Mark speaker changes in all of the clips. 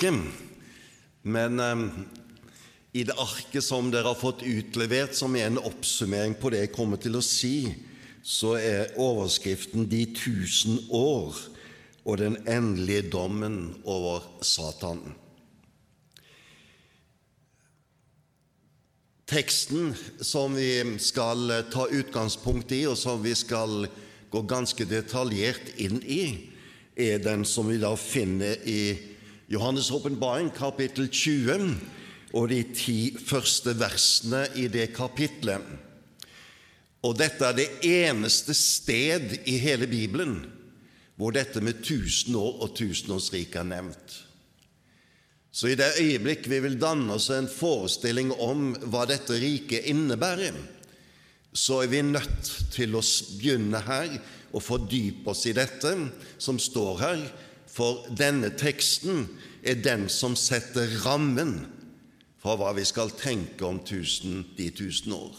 Speaker 1: Riket. Men eh, i det arket som dere har fått utlevert, som er en oppsummering på det jeg kommer til å si, så er overskriften 'De tusen år og den endelige dommen over Satan'. Teksten som vi skal ta utgangspunkt i, og som vi skal gå ganske detaljert inn i, er den som vi da finner i Johannes' åpenbaring, kapittel 20, og de ti første versene i det kapitlet. Og dette er det eneste sted i hele Bibelen hvor dette med tusen år og tusenårsriket er nevnt. Så i det øyeblikk vi vil danne oss en forestilling om hva dette riket innebærer, så er vi nødt til å begynne her og fordype oss i dette som står her, for denne teksten er den som setter rammen for hva vi skal tenke om tusen, de tusen år.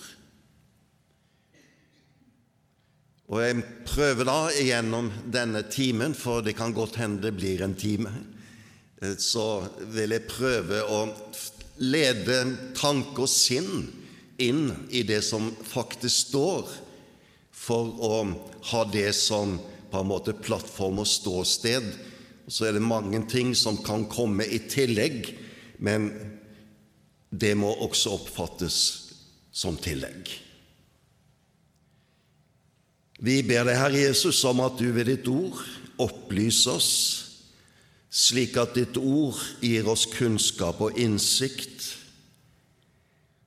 Speaker 1: Og Jeg prøver da gjennom denne timen, for det kan godt hende det blir en time, eh, så vil jeg prøve å lede tanke og sinn inn i det som faktisk står, for å ha det som på en måte plattform og ståsted. Så er det mange ting som kan komme i tillegg, men det må også oppfattes som tillegg. Vi ber deg, Herre Jesus, om at du ved ditt ord opplyser oss, slik at ditt ord gir oss kunnskap og innsikt.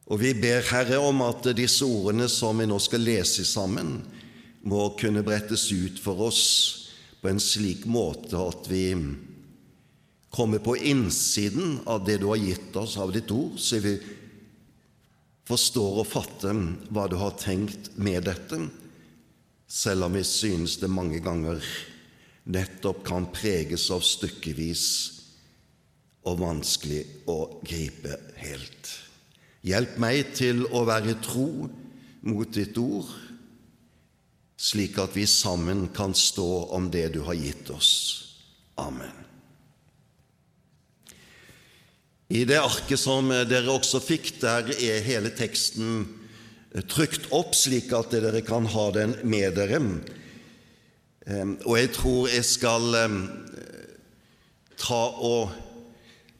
Speaker 1: Og vi ber, Herre, om at disse ordene som vi nå skal lese sammen, må kunne brettes ut for oss på en slik måte at vi kommer på innsiden av det du har gitt oss av ditt ord, så vi forstår og fatter hva du har tenkt med dette selv om vi synes det mange ganger nettopp kan preges av stykkevis og vanskelig å gripe helt. Hjelp meg til å være tro mot ditt ord, slik at vi sammen kan stå om det du har gitt oss. Amen. I det arket som dere også fikk, der er hele teksten trykt opp, slik at dere kan ha den med dere. Og jeg tror jeg skal ta og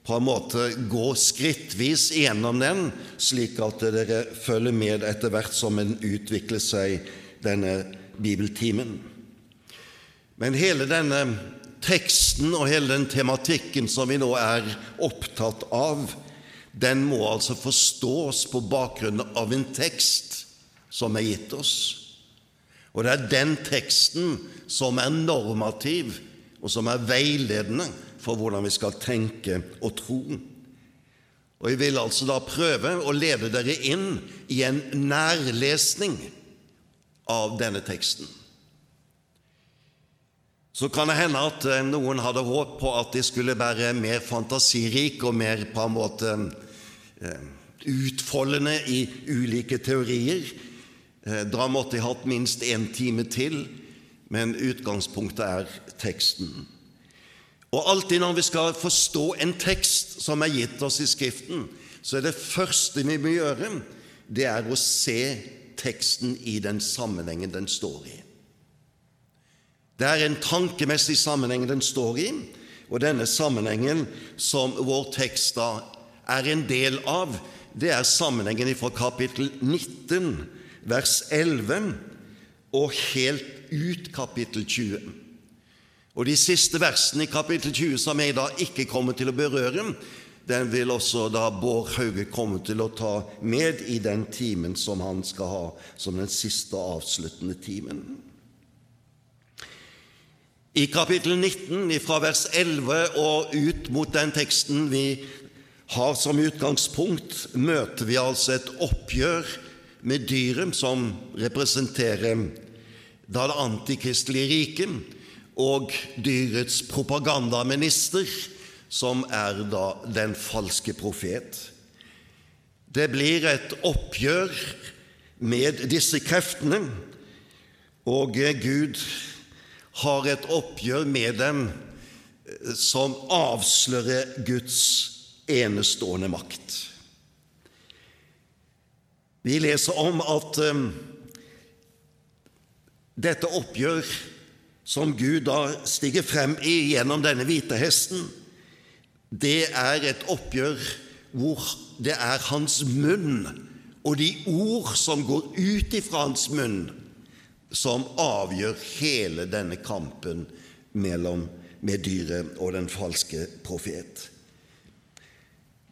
Speaker 1: på en måte gå skrittvis gjennom den, slik at dere følger med etter hvert som en utvikler seg denne bibeltimen. Men hele denne teksten og hele den tematikken som vi nå er opptatt av, den må altså forstås på bakgrunn av en tekst som er gitt oss. Og det er den teksten som er normativ, og som er veiledende for hvordan vi skal tenke og tro. Og Jeg vil altså da prøve å lede dere inn i en nærlesning av denne teksten. Så kan det hende at eh, noen hadde håp på at de skulle være mer fantasirik og mer på en måte eh, utfoldende i ulike teorier. Eh, da måtte jeg hatt minst én time til, men utgangspunktet er teksten. Og alltid når vi skal forstå en tekst som er gitt oss i Skriften, så er det første vi må gjøre, det er å se teksten i den sammenhengen den står i. Det er en tankemessig sammenheng den står i, og denne sammenhengen som vår tekst da er en del av, det er sammenhengen fra kapittel 19, vers 11, og helt ut kapittel 20. Og De siste versene i kapittel 20 som jeg da ikke kommer til å berøre, den vil også da Bård Hauge komme til å ta med i den timen som han skal ha som den siste avsluttende timen. I kapittel 19, fra vers 11 og ut mot den teksten vi har som utgangspunkt, møter vi altså et oppgjør med dyret som representerer da det antikristelige riket, og dyrets propagandaminister, som er da den falske profet. Det blir et oppgjør med disse kreftene, og Gud har et oppgjør med dem eh, som avslører Guds enestående makt. Vi leser om at um, dette oppgjør som Gud da stiger frem i gjennom denne hvite hesten, det er et oppgjør hvor det er hans munn og de ord som går ut ifra hans munn, som avgjør hele denne kampen mellom med dyret og den falske profet.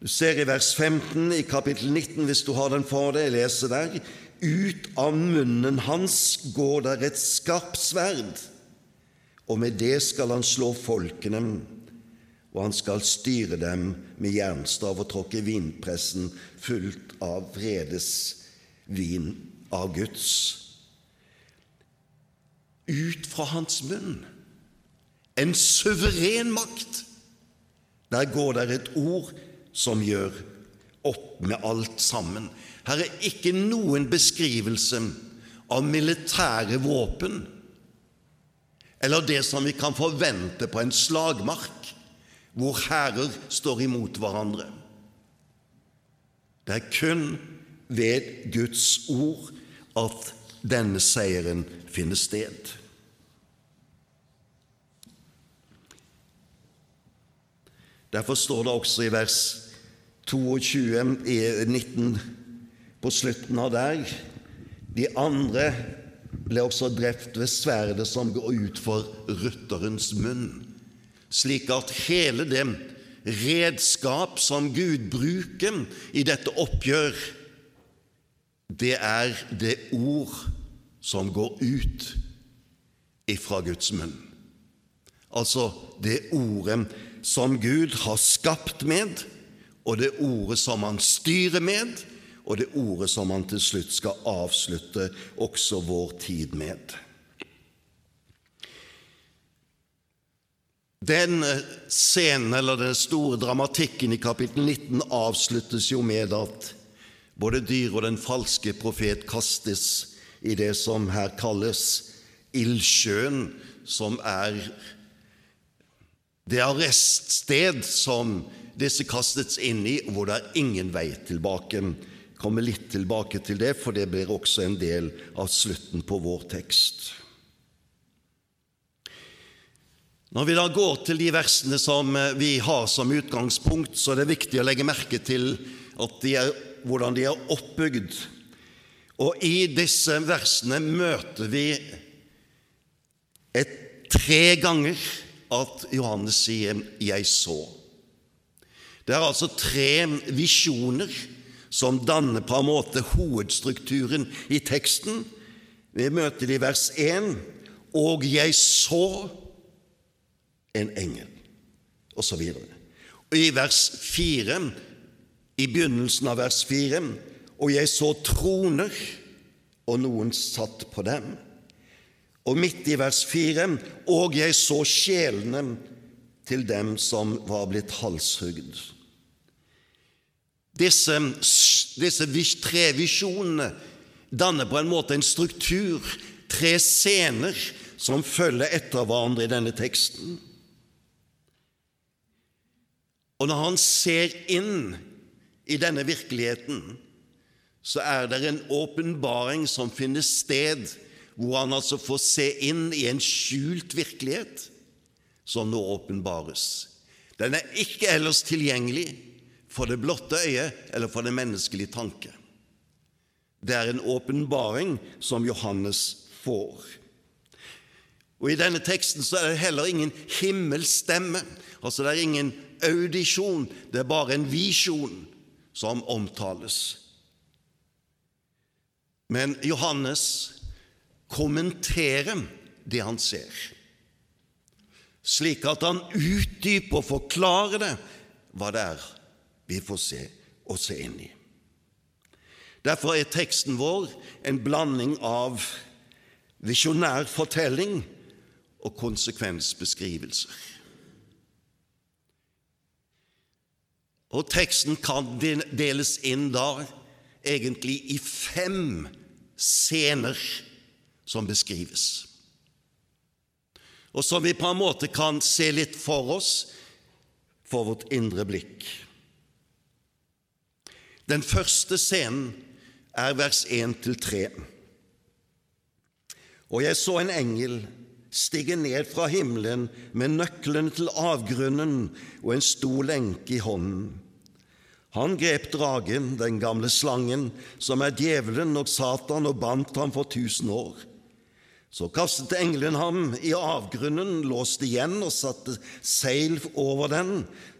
Speaker 1: Du ser i vers 15 i kapittel 19, hvis du har den for deg, jeg leser der Ut av munnen hans går der et skarpt sverd, og med det skal han slå folkene, og han skal styre dem med jernstav og tråkke vinpressen fullt av vredes vin av Guds ut fra hans munn. En suveren makt. Der går det et ord som gjør opp med alt sammen. Her er ikke noen beskrivelse av militære våpen eller det som vi kan forvente på en slagmark, hvor hærer står imot hverandre. Det er kun ved Guds ord at denne seieren finner sted. Derfor står det også i vers 22 19 på slutten av der De andre ble også drept ved sverdet som går ut for rytterens munn, slik at hele det redskap som Gud bruker i dette oppgjør, det er det ord som går ut ifra Guds munn. Altså det ordet som Gud har skapt med, og det ordet som han styrer med, og det ordet som han til slutt skal avslutte også vår tid med. Den scenen, eller den store dramatikken i kapittel 19, avsluttes jo med at både dyr og den falske profet kastes i det som her kalles ildsjøen, som er det arreststed som disse kastes inn i, hvor det er ingen vei tilbake. Kommer litt tilbake til det, for det blir også en del av slutten på vår tekst. Når vi da går til de versene som vi har som utgangspunkt, så er det viktig å legge merke til de er, hvordan de er oppbygd. Og i disse versene møter vi et, tre ganger at Johannes sier 'jeg så'. Det er altså tre visjoner som danner på en måte hovedstrukturen i teksten. Vi møter det i vers 1 og jeg så en engel, osv. Og i vers 4, i begynnelsen av vers 4, og jeg så troner, og noen satt på dem. Og midt i vers 4 og jeg så sjelene til dem som var blitt halshugd. Disse, disse tre visjonene danner på en måte en struktur, tre scener som følger etter hverandre i denne teksten. Og når han ser inn i denne virkeligheten, så er det en åpenbaring som finner sted, hvor han altså får se inn i en skjult virkelighet som nå åpenbares. Den er ikke ellers tilgjengelig for det blotte øyet eller for den menneskelige tanke. Det er en åpenbaring som Johannes får. Og I denne teksten så er det heller ingen himmelstemme, altså det er ingen audisjon, det er bare en visjon som omtales. Men Johannes kommenterer det han ser. slik at han utdyper og forklarer det, hva det er vi får se og se inn i. Derfor er teksten vår en blanding av visjonær fortelling og konsekvensbeskrivelser. Og teksten kan deles inn da egentlig i fem scener som beskrives, og som vi på en måte kan se litt for oss for vårt indre blikk. Den første scenen er vers 1-3. Og jeg så en engel stige ned fra himmelen med nøklene til avgrunnen og en stor lenke i hånden. Han grep dragen, den gamle slangen, som er djevelen og Satan, og bandt ham for tusen år. Så kastet engelen ham i avgrunnen, låste igjen og satte seil over den,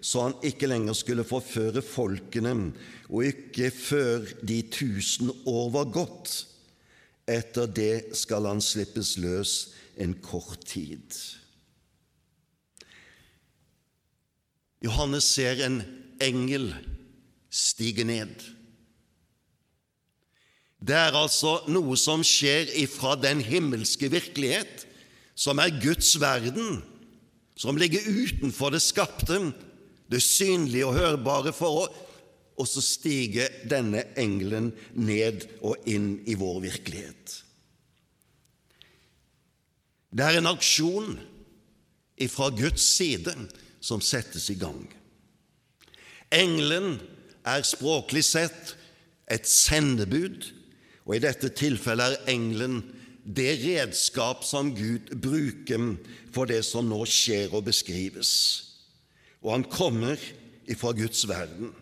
Speaker 1: så han ikke lenger skulle forføre folkene, og ikke før de tusen år var gått. Etter det skal han slippes løs en kort tid. Johannes ser en engel stige ned. Det er altså noe som skjer ifra den himmelske virkelighet, som er Guds verden, som ligger utenfor det skapte, det synlige og hørbare forhold, og så stiger denne engelen ned og inn i vår virkelighet. Det er en aksjon ifra Guds side som settes i gang. Engelen er språklig sett et sendebud, og i dette tilfellet er engelen det redskap som Gud bruker for det som nå skjer og beskrives. Og han kommer ifra Guds verden.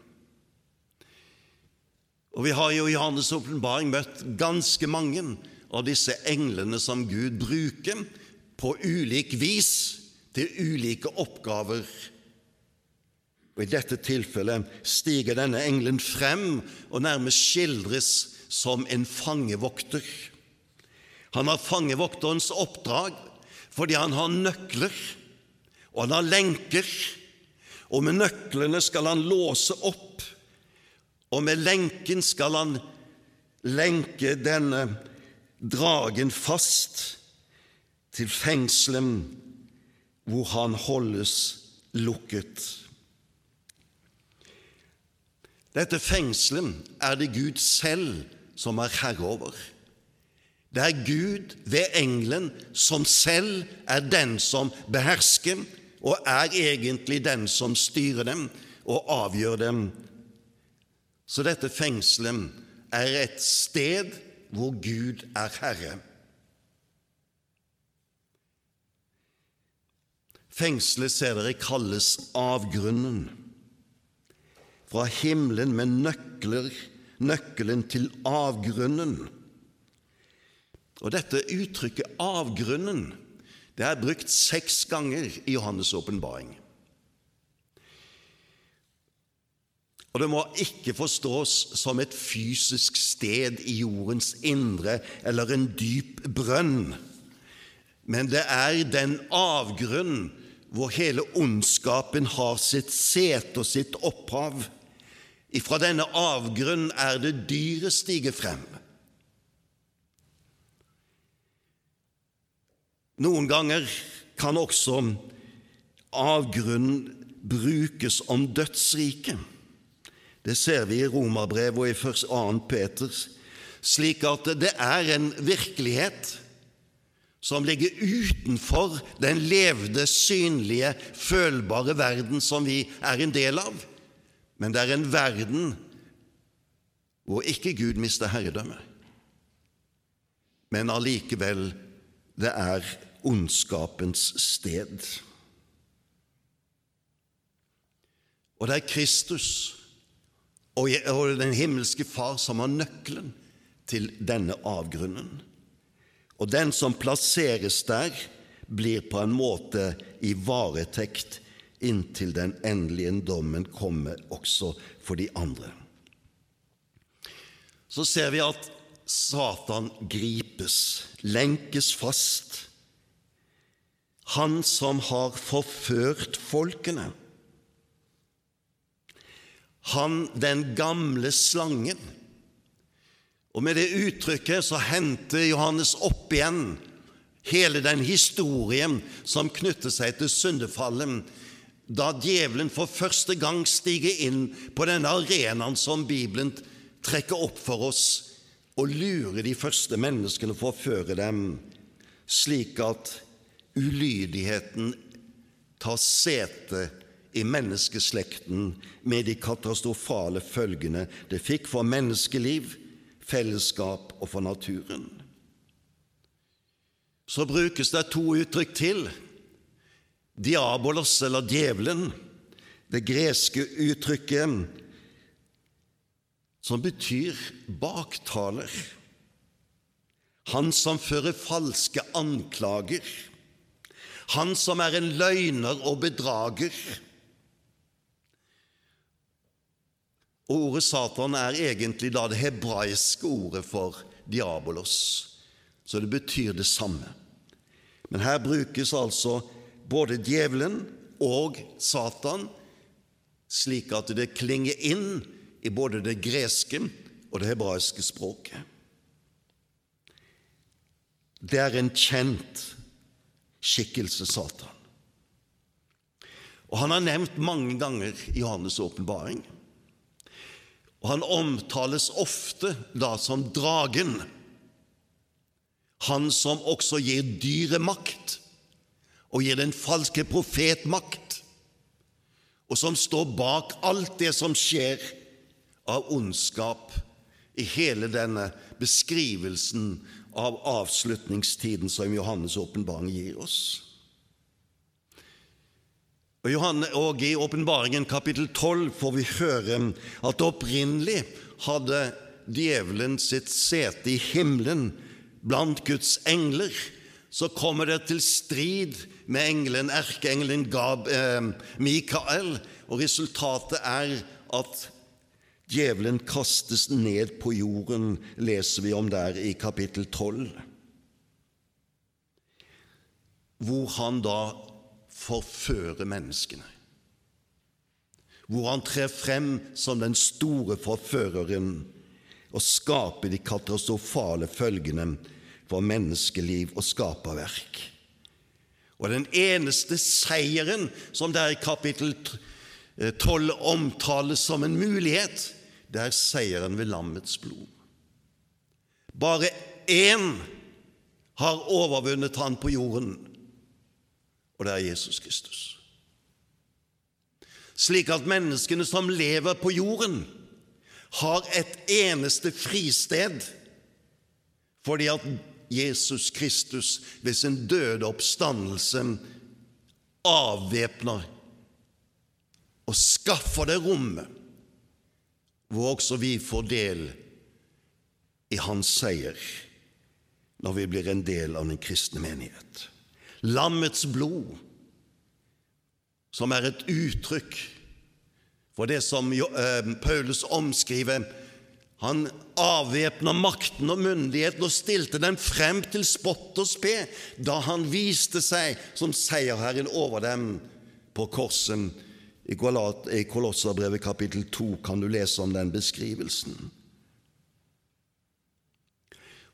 Speaker 1: Og Vi har jo i Johannes' åpenbaring møtt ganske mange av disse englene som Gud bruker på ulik vis til ulike oppgaver og I dette tilfellet stiger denne engelen frem og nærmest skildres som en fangevokter. Han har fangevokterens oppdrag fordi han har nøkler, og han har lenker, og med nøklene skal han låse opp, og med lenken skal han lenke denne dragen fast til fengselen hvor han holdes lukket. Dette fengselet er det Gud selv som er herre over. Det er Gud ved engelen som selv er den som behersker, og er egentlig den som styrer dem og avgjør dem. Så dette fengselet er et sted hvor Gud er herre. Fengselet, ser dere, kalles avgrunnen fra himmelen med nøkler, nøkkelen til avgrunnen. Og Dette uttrykket 'avgrunnen' det er brukt seks ganger i Johannes' åpenbaring. Og det må ikke forstås som et fysisk sted i jordens indre eller en dyp brønn, men det er den avgrunnen hvor hele ondskapen har sitt sete og sitt opphav. Ifra denne avgrunnen er det dyret stiger frem. Noen ganger kan også avgrunnen brukes om dødsriket. Det ser vi i Romerbrevet og i 2. Peters, slik at det er en virkelighet som ligger utenfor den levde, synlige, følbare verden som vi er en del av. Men det er en verden hvor ikke Gud mister herredømme, men allikevel det er ondskapens sted. Og det er Kristus og den himmelske Far som har nøkkelen til denne avgrunnen. Og den som plasseres der, blir på en måte i varetekt inntil den endelige dommen kommer også for de andre. Så ser vi at Satan gripes, lenkes fast. Han som har forført folkene. Han den gamle slangen. Og med det uttrykket så henter Johannes opp igjen hele den historien som knytter seg til syndefallet, da djevelen for første gang stiger inn på denne arenaen som Bibelen trekker opp for oss, og lurer de første menneskene, forfører dem, slik at ulydigheten tar sete i menneskeslekten med de katastrofale følgene det fikk for menneskeliv, fellesskap og for naturen. Så brukes det to uttrykk til. Diabolos, eller djevelen, det greske uttrykket som betyr baktaler. Han som fører falske anklager. Han som er en løgner og bedrager. Ordet Satan er egentlig da det hebraiske ordet for diabolos, så det betyr det samme. Men her brukes altså både djevelen og Satan slik at det klinger inn i både det greske og det hebraiske språket. Det er en kjent skikkelse, Satan. Og Han har nevnt mange ganger i Johannes' åpenbaring. Og han omtales ofte da som dragen, han som også gir dyret makt, og gir den falske profet makt, og som står bak alt det som skjer av ondskap i hele denne beskrivelsen av avslutningstiden som Johannes' åpenbaring gir oss. Og, og I åpenbaringen kapittel 12 får vi høre at opprinnelig hadde djevelen sitt sete i himmelen blant Guds engler. Så kommer det til strid med engelen, erkeengelen Gab, eh, Mikael, og resultatet er at djevelen kastes ned på jorden, leser vi om der i kapittel 12, hvor han da forfører menneskene. Hvor han trer frem som den store forføreren og skaper de katastrofale følgene for menneskeliv og skaperverk. Og den eneste seieren som der i kapittel 12 omtales som en mulighet, det er seieren ved lammets blod. Bare én har overvunnet han på jorden, og det er Jesus Kristus. Slik at menneskene som lever på jorden, har et eneste fristed fordi at Jesus Kristus ved sin døde oppstandelse avvæpner og skaffer det rommet hvor også vi får del i hans seier når vi blir en del av den kristne menighet lammets blod, som er et uttrykk for det som eh, Paulus omskriver. Han avvæpna makten og myndigheten og stilte dem frem til spott og spe da han viste seg som seierherren over dem på korset. I Kolosserbrevet kapittel 2 kan du lese om den beskrivelsen.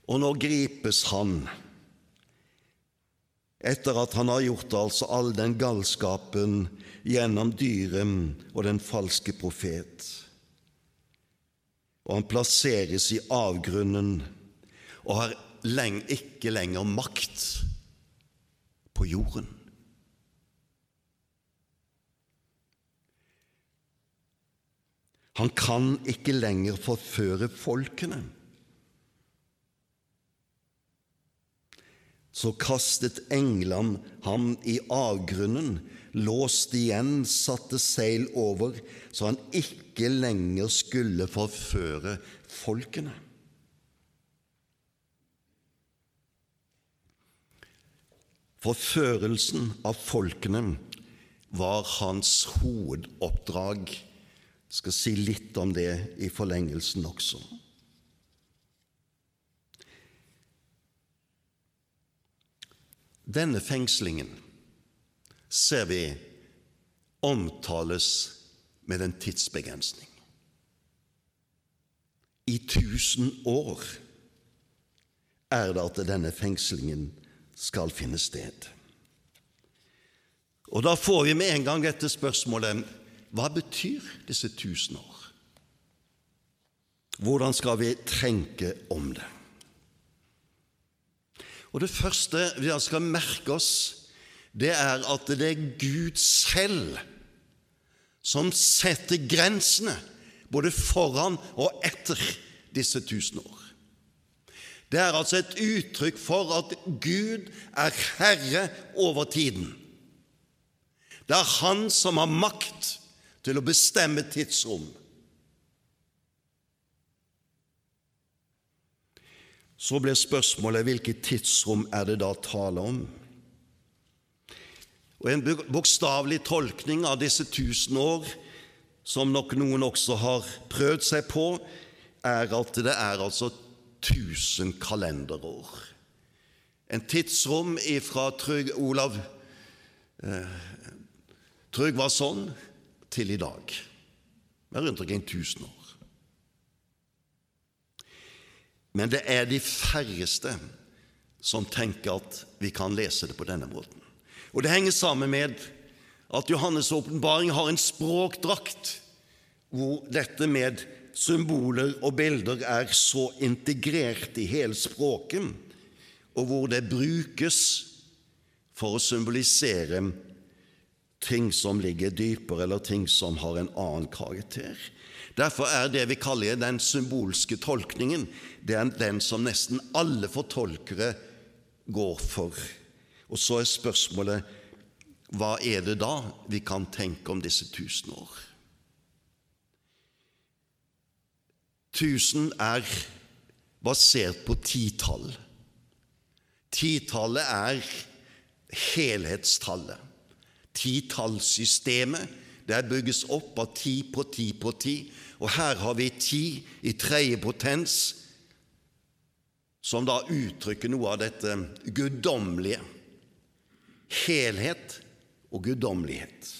Speaker 1: Og nå gripes han etter at han har gjort altså all den galskapen gjennom dyret og den falske profet. Og han plasseres i avgrunnen og har leng, ikke lenger makt på jorden. Han kan ikke lenger forføre folkene. Så kastet englene ham i avgrunnen, låste igjen, satte seil over, så han ikke lenger skulle forføre folkene. Forførelsen av folkene var hans hovedoppdrag. Jeg skal si litt om det i forlengelsen også. Denne fengslingen ser vi omtales med en tidsbegrensning. I tusen år er det at denne fengslingen skal finne sted. Og Da får vi med en gang dette spørsmålet hva betyr disse tusen år? Hvordan skal vi tenke om det? Og Det første vi skal merke oss, det er at det er Gud selv som setter grensene både foran og etter disse tusen år. Det er altså et uttrykk for at Gud er herre over tiden. Det er Han som har makt til å bestemme tidsrom. Så blir spørsmålet hvilket tidsrom er det da tale om? Og En bokstavelig tolkning av disse tusen år, som nok noen også har prøvd seg på, er at det er altså tusen kalenderår. En tidsrom ifra Trygg Olav eh, sånn til i dag. Det er rundt omkring tusen år. Men det er de færreste som tenker at vi kan lese det på denne måten. Og Det henger sammen med at Johannes' åpenbaring har en språkdrakt hvor dette med symboler og bilder er så integrert i hele språket, og hvor det brukes for å symbolisere ting som ligger dypere, eller ting som har en annen karakter. Derfor er det vi kaller den symbolske tolkningen, den som nesten alle fortolkere går for. Og så er spørsmålet hva er det da vi kan tenke om disse tusen år? Tusen er basert på titall. Titallet er helhetstallet. Titallsystemet der bygges opp av ti på ti på ti, og her har vi ti i tredje potens, som da uttrykker noe av dette guddommelige. Helhet og guddommelighet.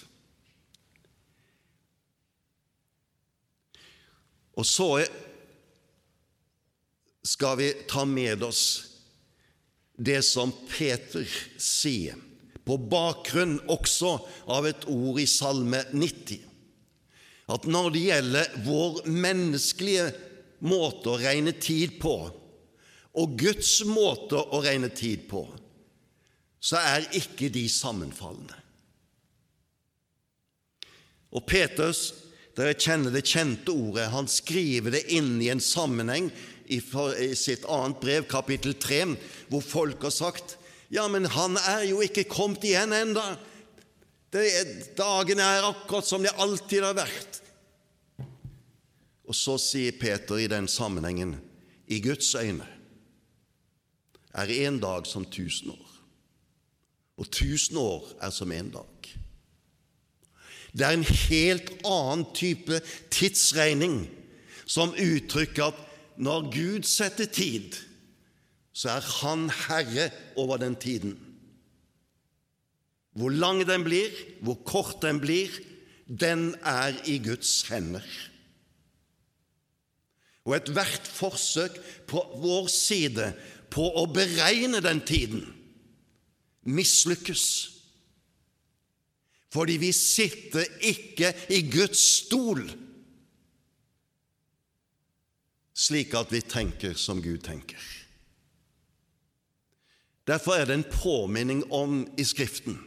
Speaker 1: Og så skal vi ta med oss det som Peter sier på bakgrunn også av et ord i Salme 90, at når det gjelder vår menneskelige måte å regne tid på, og Guds måte å regne tid på, så er ikke de sammenfallende. Og Peters, dere kjenner det kjente ordet, han skriver det inn i en sammenheng i sitt annet brev, kapittel 3, hvor folk har sagt ja, men han er jo ikke kommet igjen enda. Dagene er akkurat som de alltid har vært. Og så sier Peter i den sammenhengen i Guds øyne er én dag som tusen år, og tusen år er som én dag. Det er en helt annen type tidsregning som uttrykker at når Gud setter tid, så er Han herre over den tiden. Hvor lang den blir, hvor kort den blir, den er i Guds hender. Og ethvert forsøk på vår side på å beregne den tiden mislykkes. Fordi vi sitter ikke i Guds stol slik at vi tenker som Gud tenker. Derfor er det en påminning om i Skriften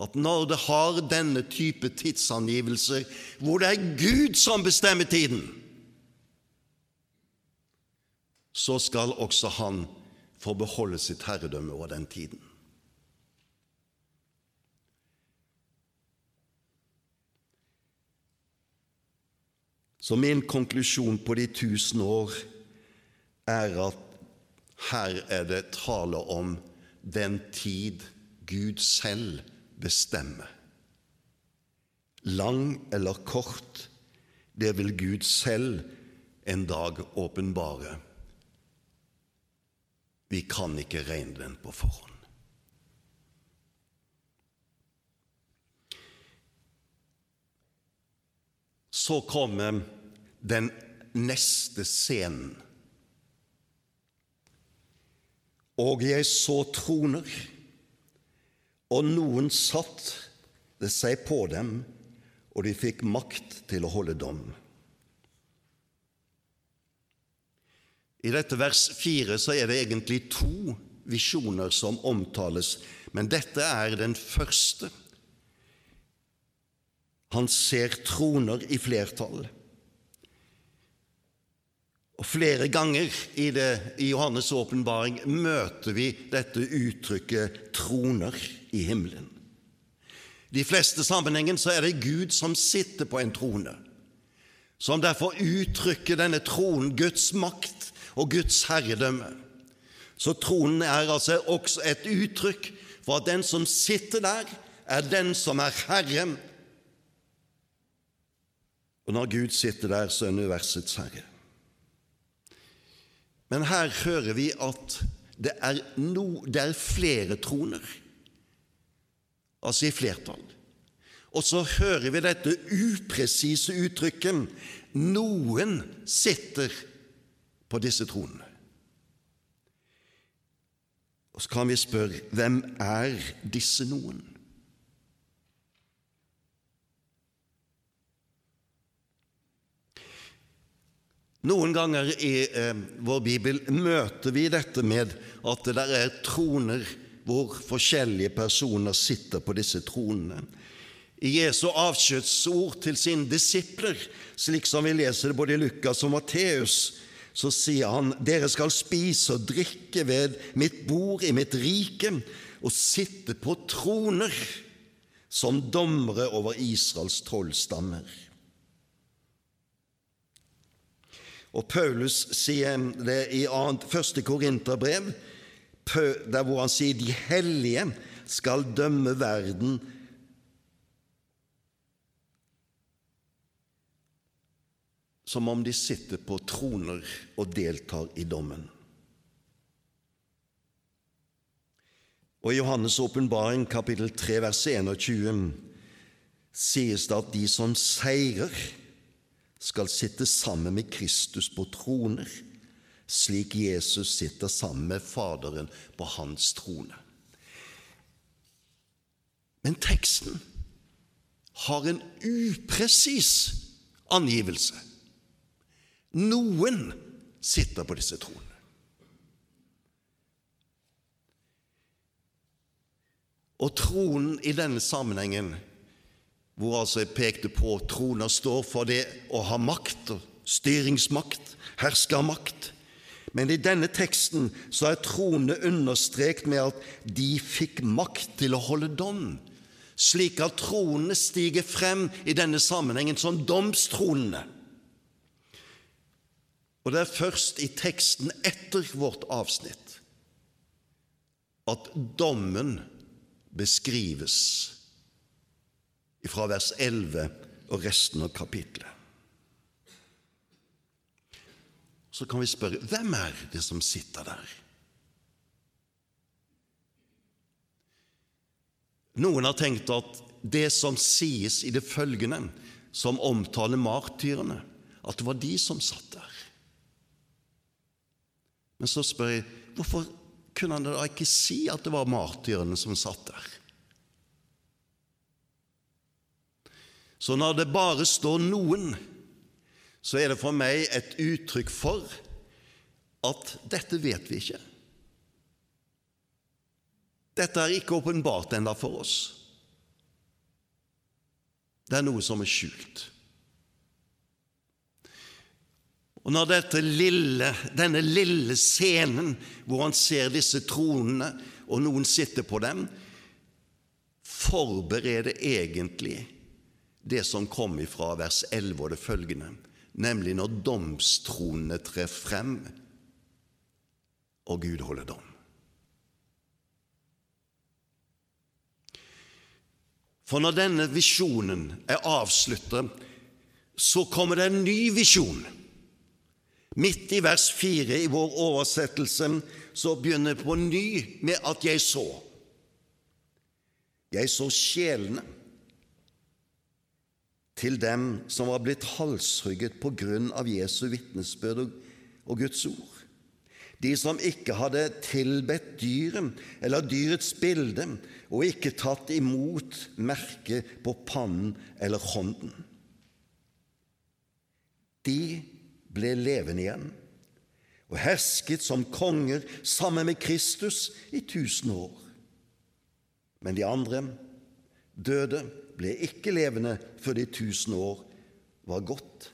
Speaker 1: at når det har denne type tidsangivelser, hvor det er Gud som bestemmer tiden, så skal også Han få beholde sitt herredømme over den tiden. Så min konklusjon på de tusen år er at her er det tale om den tid Gud selv bestemmer. Lang eller kort, det vil Gud selv en dag åpenbare. Vi kan ikke regne den på forhånd. Så kommer den neste scenen. Og jeg så troner, og noen satt det seg på dem, og de fikk makt til å holde dom. I dette vers fire så er det egentlig to visjoner som omtales, men dette er den første. Han ser troner i flertall. Og Flere ganger i, det, i Johannes' åpenbaring møter vi dette uttrykket 'troner i himmelen'. De fleste sammenhengen så er det Gud som sitter på en trone, som derfor uttrykker denne tronen Guds makt og Guds herredømme. Så tronen er altså også et uttrykk for at den som sitter der, er den som er Herre. Og når Gud sitter der, så er universets herre. Men her hører vi at det er, no, det er flere troner, altså i flertall. Og så hører vi dette upresise uttrykket 'noen sitter på disse tronene'. Og så kan vi spørre hvem er disse noen? Noen ganger i eh, vår bibel møter vi dette med at det der er troner hvor forskjellige personer sitter på disse tronene. I Jesu avskjedsord til sine disipler, slik som vi leser det både i Lukas og Matteus, så sier han, dere skal spise og drikke ved mitt bord i mitt rike og sitte på troner som dommere over Israels tolv stammer. Og Paulus sier det i 1. Korinterbrev, der hvor han sier de hellige skal dømme verden som om de sitter på troner og deltar i dommen. Og I Johannes' åpenbaring, kapittel 3, vers 21, sies det at de som seirer, skal sitte sammen med Kristus på troner, slik Jesus sitter sammen med Faderen på hans trone. Men teksten har en upresis angivelse. Noen sitter på disse tronene. Og tronen i denne sammenhengen, hvor altså jeg pekte på trona står for det å ha makt styringsmakt, herskermakt. Men i denne teksten så er tronene understreket med at de fikk makt til å holde dom, slik at tronene stiger frem i denne sammenhengen som domstronene. Og det er først i teksten etter vårt avsnitt at dommen beskrives fra vers 11 og resten av kapitlet. Så kan vi spørre hvem er det som sitter der? Noen har tenkt at det som sies i det følgende, som omtaler martyrene, at det var de som satt der. Men så spør jeg hvorfor kunne han da ikke si at det var martyrene som satt der? Så når det bare står 'noen', så er det for meg et uttrykk for at dette vet vi ikke. Dette er ikke åpenbart ennå for oss. Det er noe som er skjult. Og når lille, denne lille scenen hvor han ser disse tronene, og noen sitter på dem, forbereder egentlig det som kom ifra vers 11 og det følgende, nemlig når domstronene trer frem, og Gud holder dom. For når denne visjonen er avsluttet, så kommer det en ny visjon. Midt i vers 4 i vår oversettelse så begynner det på ny med at jeg så. Jeg så sjelene til dem som var blitt halshugget på grunn av Jesu vitnesbyrd og Guds ord. De som ikke hadde tilbedt dyret eller dyrets bilde og ikke tatt imot merket på pannen eller hånden. De ble levende igjen og hersket som konger sammen med Kristus i tusen år. Men de andre døde, ble ikke levende før de tusen år var gått.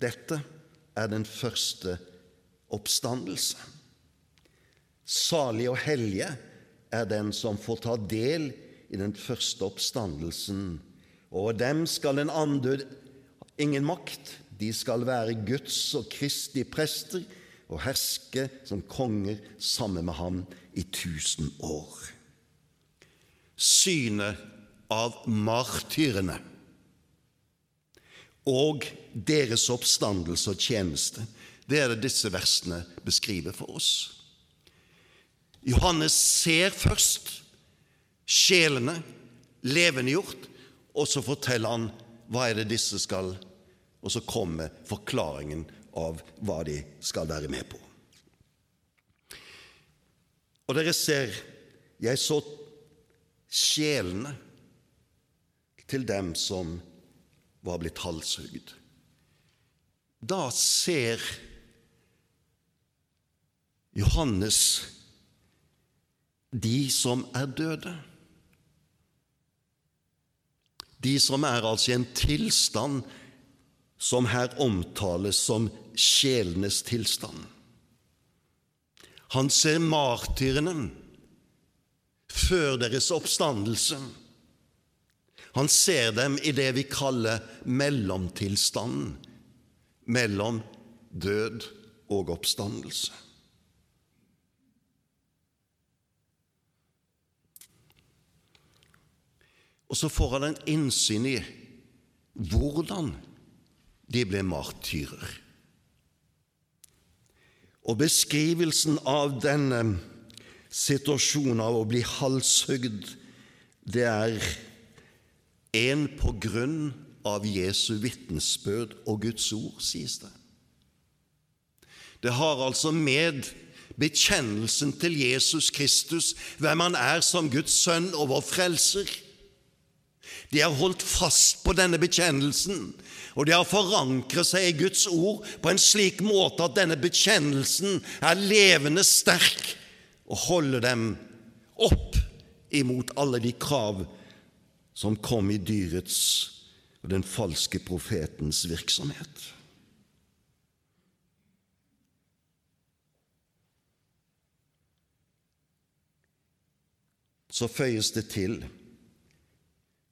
Speaker 1: Dette er den første oppstandelse. Salig og hellige er den som får ta del i den første oppstandelsen. Over dem skal en andød ingen makt. De skal være Guds og Kristi prester og herske som konger sammen med ham i tusen år. Synet av martyrene og deres oppstandelse og tjeneste det er det disse versene beskriver for oss. Johannes ser først sjelene levendegjort, og så forteller han hva er det disse skal Og så kommer forklaringen av hva de skal være med på. Og dere ser, jeg så sjelene til dem som var blitt halshugd. Da ser Johannes de som er døde. De som er altså i en tilstand som her omtales som sjelenes tilstand. Han ser martyrene før deres oppstandelse. Han ser dem i det vi kaller mellomtilstanden mellom død og oppstandelse. Og så får han en innsyn i hvordan de ble martyrer. Og beskrivelsen av denne situasjonen av å bli halshugd, det er en på grunn av Jesu vitnesbyrd og Guds ord, sies det. Det har altså med bekjennelsen til Jesus Kristus, hvem han er som Guds sønn og vår frelser, de har holdt fast på denne bekjennelsen, og de har forankret seg i Guds ord på en slik måte at denne bekjennelsen er levende sterk og holder dem opp imot alle de krav som kom i dyrets og den falske profetens virksomhet. Så føyes det til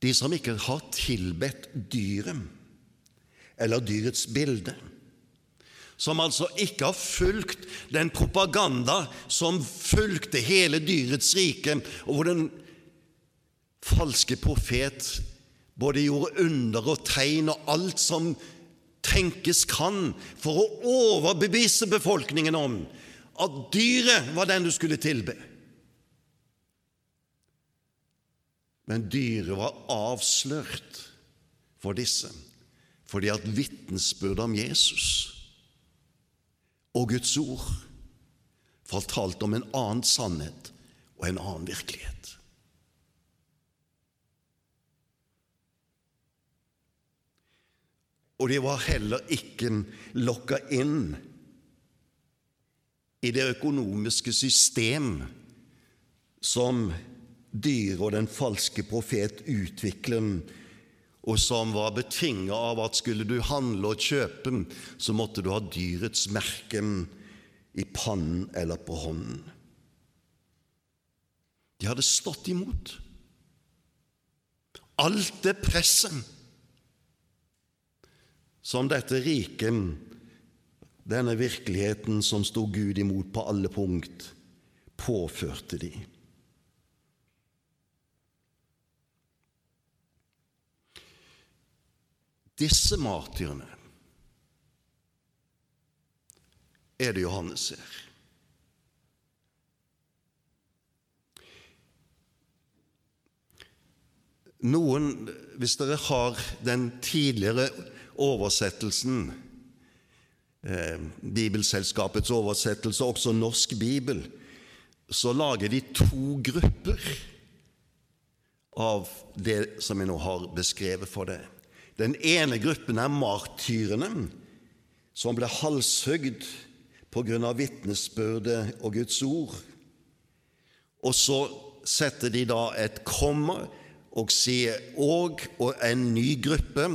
Speaker 1: de som ikke har tilbedt dyret eller dyrets bilde, som altså ikke har fulgt den propaganda som fulgte hele dyrets rike, og hvor den falske profet både gjorde under og tegn og alt som tenkes kan for å overbevise befolkningen om at dyret var den du skulle tilbe. Men dyret var avslørt for disse fordi at vitnesbyrdet om Jesus og Guds ord fortalte om en annen sannhet og en annen virkelighet. Og de var heller ikke lokka inn i det økonomiske system som dyret og den falske profet utvikler, og som var betinga av at skulle du handle og kjøpe, så måtte du ha dyrets merke i pannen eller på hånden. De hadde stått imot. Alt det presset som dette riket, denne virkeligheten som sto Gud imot på alle punkt, påførte de. Disse martyrene er det Johannes ser. noen, hvis dere har den tidligere oversettelsen, eh, Bibelselskapets oversettelse, også Norsk Bibel, så lager de to grupper av det som jeg nå har beskrevet for deg. Den ene gruppen er martyrene, som ble grunn av vitnesbyrdet og Guds ord. Og så setter de da et komma og sier og, og en ny gruppe,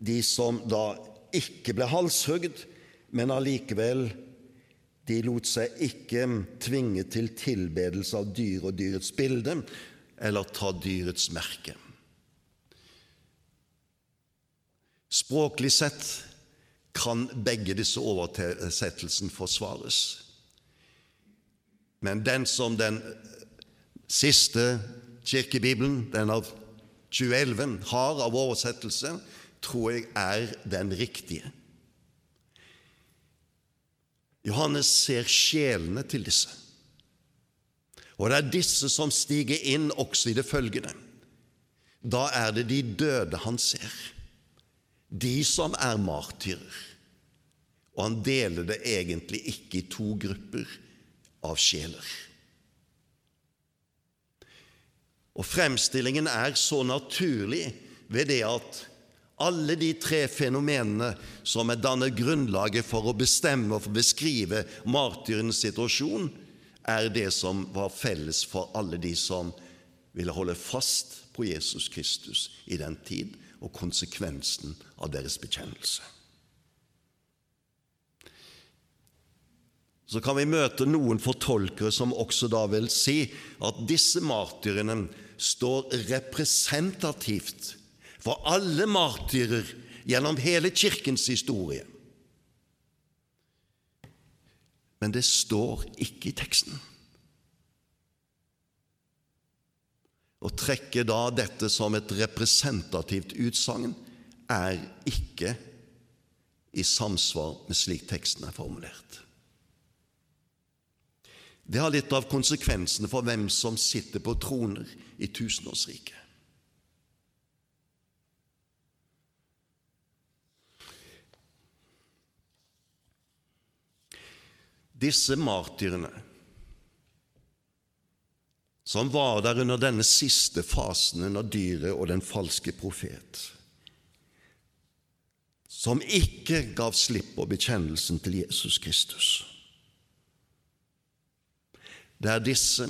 Speaker 1: de som da ikke ble halshugd, men allikevel de lot seg ikke tvinge til tilbedelse av dyr og dyrets bilde eller ta dyrets merke. Språklig sett kan begge disse oversettelsene forsvares. Men den som den siste Kirkebibelen, den av 2011, har av oversettelse, tror jeg er den riktige. Johannes ser sjelene til disse. Og det er disse som stiger inn også i det følgende. Da er det de døde han ser, de som er martyrer. Og han deler det egentlig ikke i to grupper av sjeler. Og fremstillingen er så naturlig ved det at alle de tre fenomenene som er dannet grunnlaget for å bestemme og beskrive martyrens situasjon, er det som var felles for alle de som ville holde fast på Jesus Kristus i den tid, og konsekvensen av deres bekjennelse. Så kan vi møte noen fortolkere som også da vil si at disse martyrene står representativt for alle martyrer gjennom hele Kirkens historie. Men det står ikke i teksten. Å trekke da dette som et representativt utsagn er ikke i samsvar med slik teksten er formulert. Det har litt av konsekvensene for hvem som sitter på troner i tusenårsriket. Disse martyrene, som var der under denne siste fasen under dyret og den falske profet, som ikke gav slipp på bekjennelsen til Jesus Kristus. Det er disse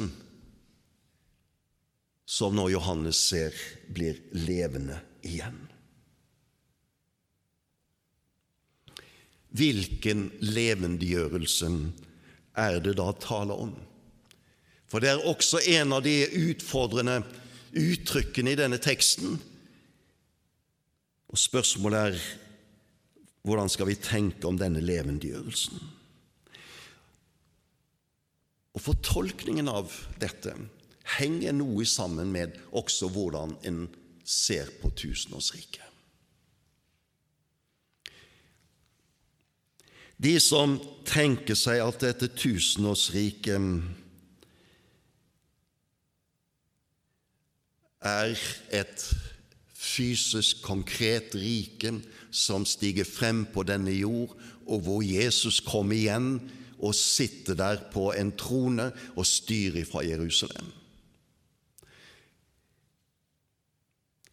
Speaker 1: som når Johannes ser, blir levende igjen. Hvilken levendegjørelse er det da tale om? For det er også en av de utfordrende uttrykkene i denne teksten. Og spørsmålet er hvordan skal vi tenke om denne levendegjørelsen? Og Fortolkningen av dette henger noe sammen med også hvordan en ser på tusenårsriket. De som tenker seg at dette tusenårsriket er et fysisk, konkret rike som stiger frem på denne jord, og hvor Jesus kommer igjen og sitter der på en trone og styrer fra Jerusalem.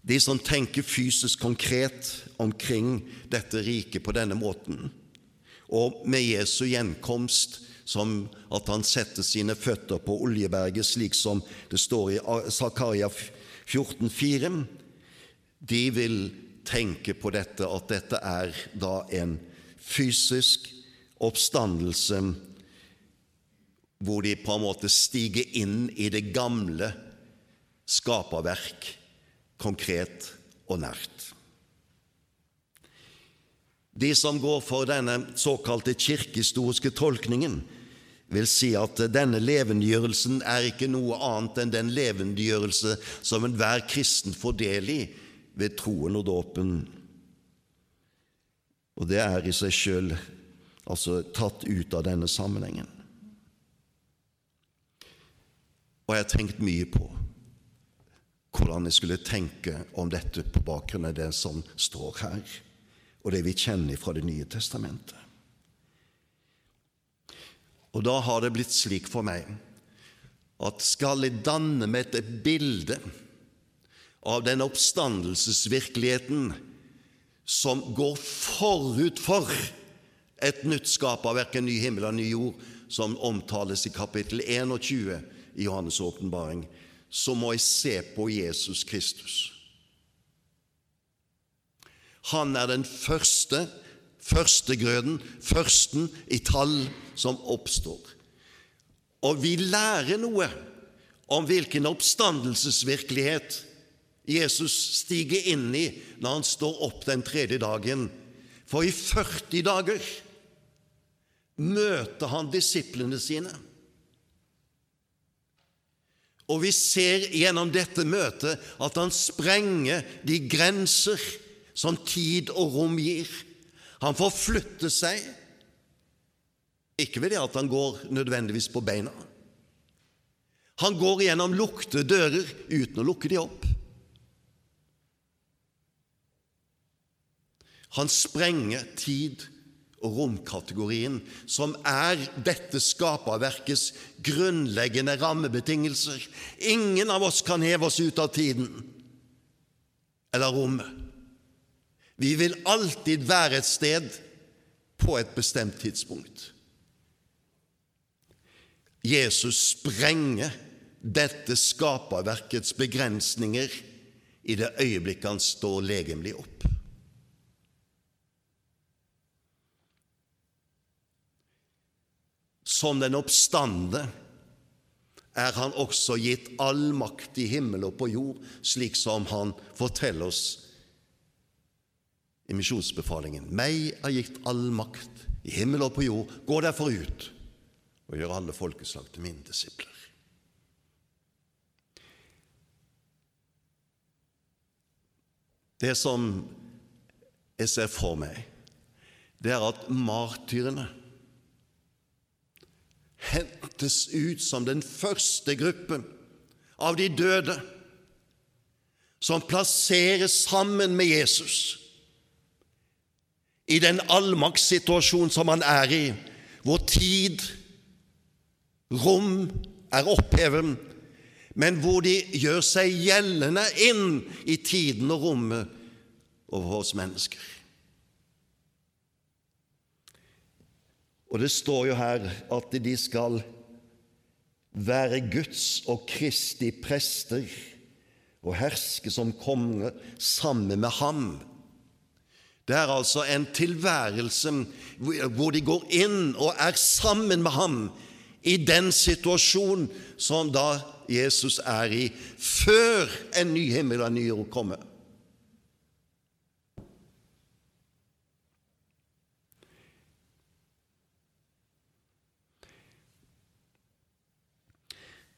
Speaker 1: De som tenker fysisk konkret omkring dette riket på denne måten, og med Jesu gjenkomst som at han setter sine føtter på Oljeberget, slik som det står i Zakaria 14,4. De vil tenke på dette, at dette er da en fysisk oppstandelse hvor de på en måte stiger inn i det gamle skaperverk, konkret og nært. De som går for denne såkalte kirkehistoriske tolkningen, vil si at denne levendegjørelsen er ikke noe annet enn den levendegjørelse som enhver kristen får del i ved troen og dåpen. Og det er i seg sjøl altså tatt ut av denne sammenhengen. Og jeg har tenkt mye på hvordan jeg skulle tenke om dette på bakgrunn av det som står her, og det vi kjenner fra Det nye testamentet. Og da har det blitt slik for meg at skal jeg danne meg et bilde av den oppstandelsesvirkeligheten som går forut for et nytt skap av verken ny himmel og ny jord, som omtales i kapittel 21 i Johannes' åpenbaring, så må jeg se på Jesus Kristus. Han er den første, førstegrøden, førsten i tall som oppstår. Og vi lærer noe om hvilken oppstandelsesvirkelighet Jesus stiger inn i når han står opp den tredje dagen. For i 40 dager møter han disiplene sine. Og vi ser gjennom dette møtet at han sprenger de grenser som tid og rom gir. Han får flytte seg, ikke ved det at han går nødvendigvis på beina. Han går gjennom lukte dører uten å lukke de opp. Han sprenger tid og romkategorien, som er dette skaperverkets grunnleggende rammebetingelser. Ingen av oss kan heve oss ut av tiden eller rommet. Vi vil alltid være et sted på et bestemt tidspunkt. Jesus sprenger dette skaperverkets begrensninger i det øyeblikket han står legemlig opp. Som den oppstande er han også gitt all makt i himmel og på jord, slik som han forteller oss i misjonsbefalingen. Meg er gitt all makt i himmel og på jord. Gå derfor ut og gjør alle folkeslag til mine disipler. Det som jeg ser for meg, det er at martyrene hentes ut som den første gruppen av de døde som plasseres sammen med Jesus i den allmaktssituasjonen som han er i, hvor tid, rom er opphevet, men hvor de gjør seg gjeldende inn i tiden og rommet over oss mennesker. Og det står jo her at de skal være Guds og Kristi prester og herske som konge sammen med ham. Det er altså en tilværelse hvor de går inn og er sammen med ham i den situasjonen som da Jesus er i, før en ny himmel og en ny jord kommer.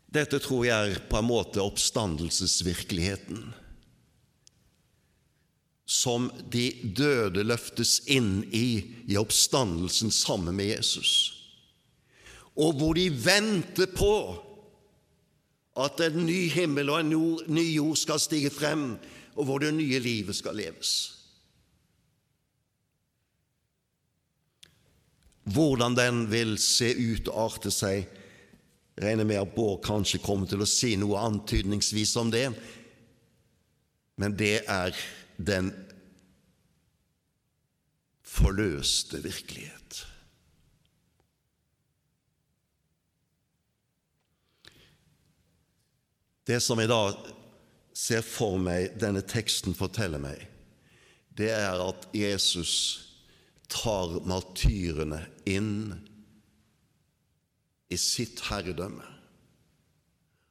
Speaker 1: Dette tror jeg er på en måte oppstandelsesvirkeligheten som de døde løftes inn i i oppstandelsen sammen med Jesus, og hvor de venter på at en ny himmel og en ny jord skal stige frem, og hvor det nye livet skal leves. Hvordan den vil se ut og arte seg, regner med at Bård kanskje kommer til å si noe antydningsvis om det, men det er den forløste virkelighet. Det som jeg da ser for meg denne teksten forteller meg, det er at Jesus tar martyrene inn i sitt herredømme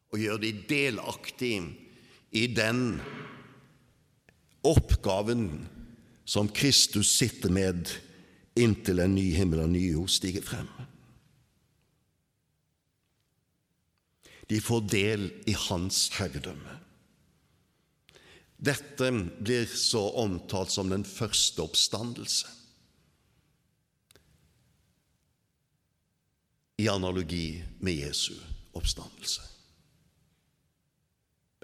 Speaker 1: og gjør de delaktige i den oppgaven som Kristus sitter med inntil en ny himmel og ny jord stiger frem. De får del i hans herredømme. Dette blir så omtalt som den første oppstandelse. I analogi med Jesu oppstandelse.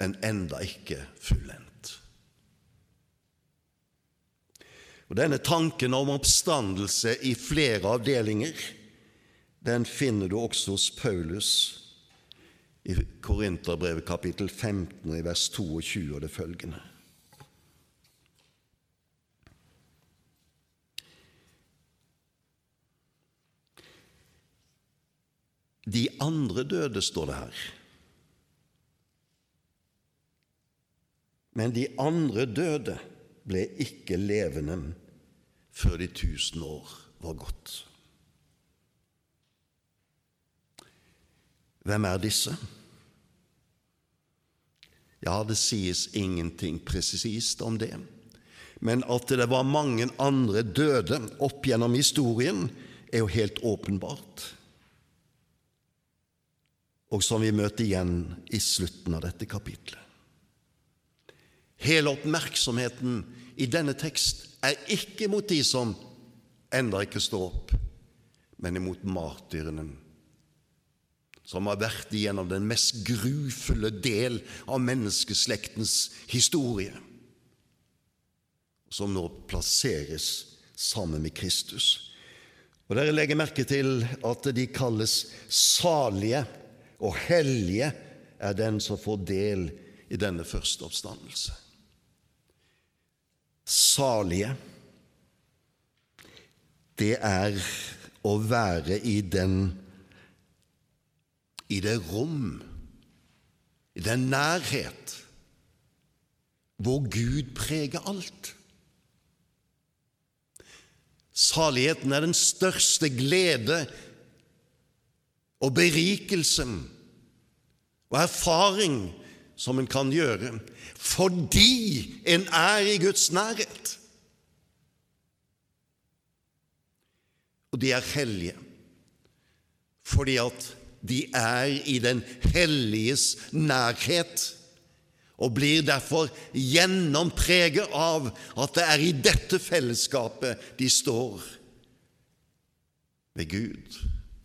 Speaker 1: men enda ikke fullendt. Og Denne tanken om oppstandelse i flere avdelinger den finner du også hos Paulus i Korinterbrevet kapittel 15 i vers 22 og det følgende. De andre døde, står det her. Men de andre døde ble ikke levende før de tusen år var gått. Hvem er disse? Ja, det sies ingenting presist om det, men at det var mange andre døde opp gjennom historien, er jo helt åpenbart og som vi møter igjen i slutten av dette kapitlet. Hele oppmerksomheten i denne tekst er ikke mot de som enda ikke står opp, men imot martyrene, som har vært igjennom den mest grufulle del av menneskeslektens historie, som nå plasseres sammen med Kristus. Og Dere legger merke til at de kalles salige og hellige er den som får del i denne første oppstandelse. Salige, det er å være i den i det rom, i den nærhet, hvor Gud preger alt. Saligheten er den største glede og berikelsen og erfaring som en kan gjøre fordi en er i Guds nærhet. Og de er hellige fordi at de er i den helliges nærhet og blir derfor gjennompreget av at det er i dette fellesskapet de står med Gud,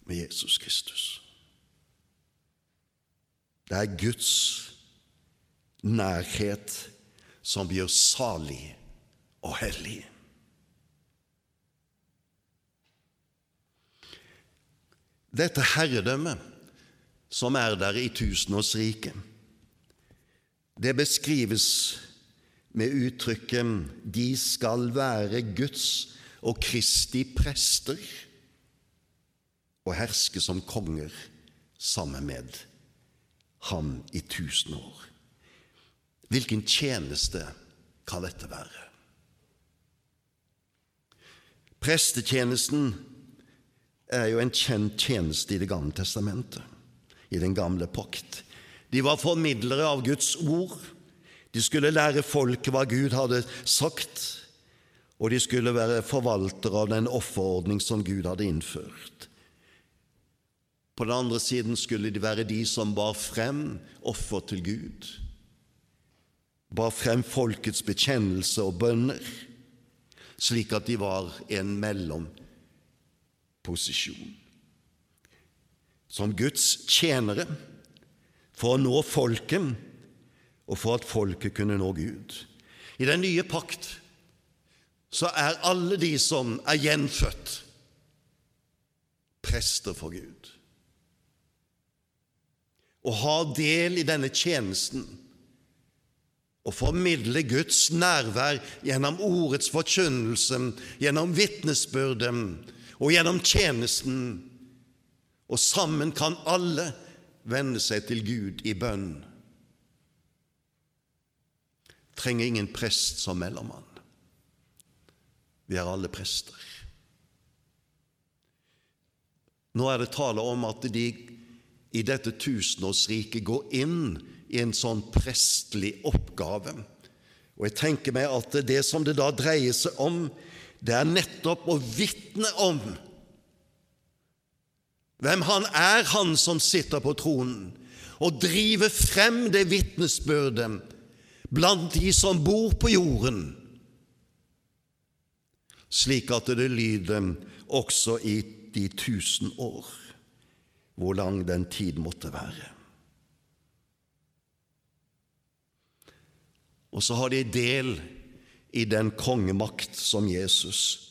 Speaker 1: med Jesus Kristus. Det er Guds nærhet som gjør salig og hellig. Dette herredømmet som er der i tusenårsriket, det beskrives med uttrykket 'De skal være Guds og Kristi prester' og herske som konger sammen med ham i tusen år. Hvilken tjeneste kan dette være? Prestetjenesten er jo en kjent tjeneste i Det gamle testamentet, i den gamle pakt. De var formidlere av Guds ord. De skulle lære folket hva Gud hadde sagt, og de skulle være forvaltere av den offerordning som Gud hadde innført. På den andre siden skulle de være de som bar frem offer til Gud, bar frem folkets bekjennelse og bønner, slik at de var en mellomposisjon. Som Guds tjenere for å nå folket, og for at folket kunne nå Gud. I den nye pakt så er alle de som er gjenfødt, prester for Gud å ha del i denne tjenesten og formidle Guds nærvær gjennom ordets forkynnelse, gjennom vitnesbyrden og gjennom tjenesten. Og sammen kan alle vende seg til Gud i bønn. Trenger ingen prest som mellommann. Vi er alle prester. Nå er det tale om at de i dette tusenårsriket går inn i en sånn prestlig oppgave. Og jeg tenker meg at det som det da dreier seg om, det er nettopp å vitne om hvem han er, han som sitter på tronen, og drive frem det vitnesbyrdet blant de som bor på jorden, slik at det lyder også i de tusen år hvor lang den tid måtte være. Og så har de del i den kongemakt som Jesus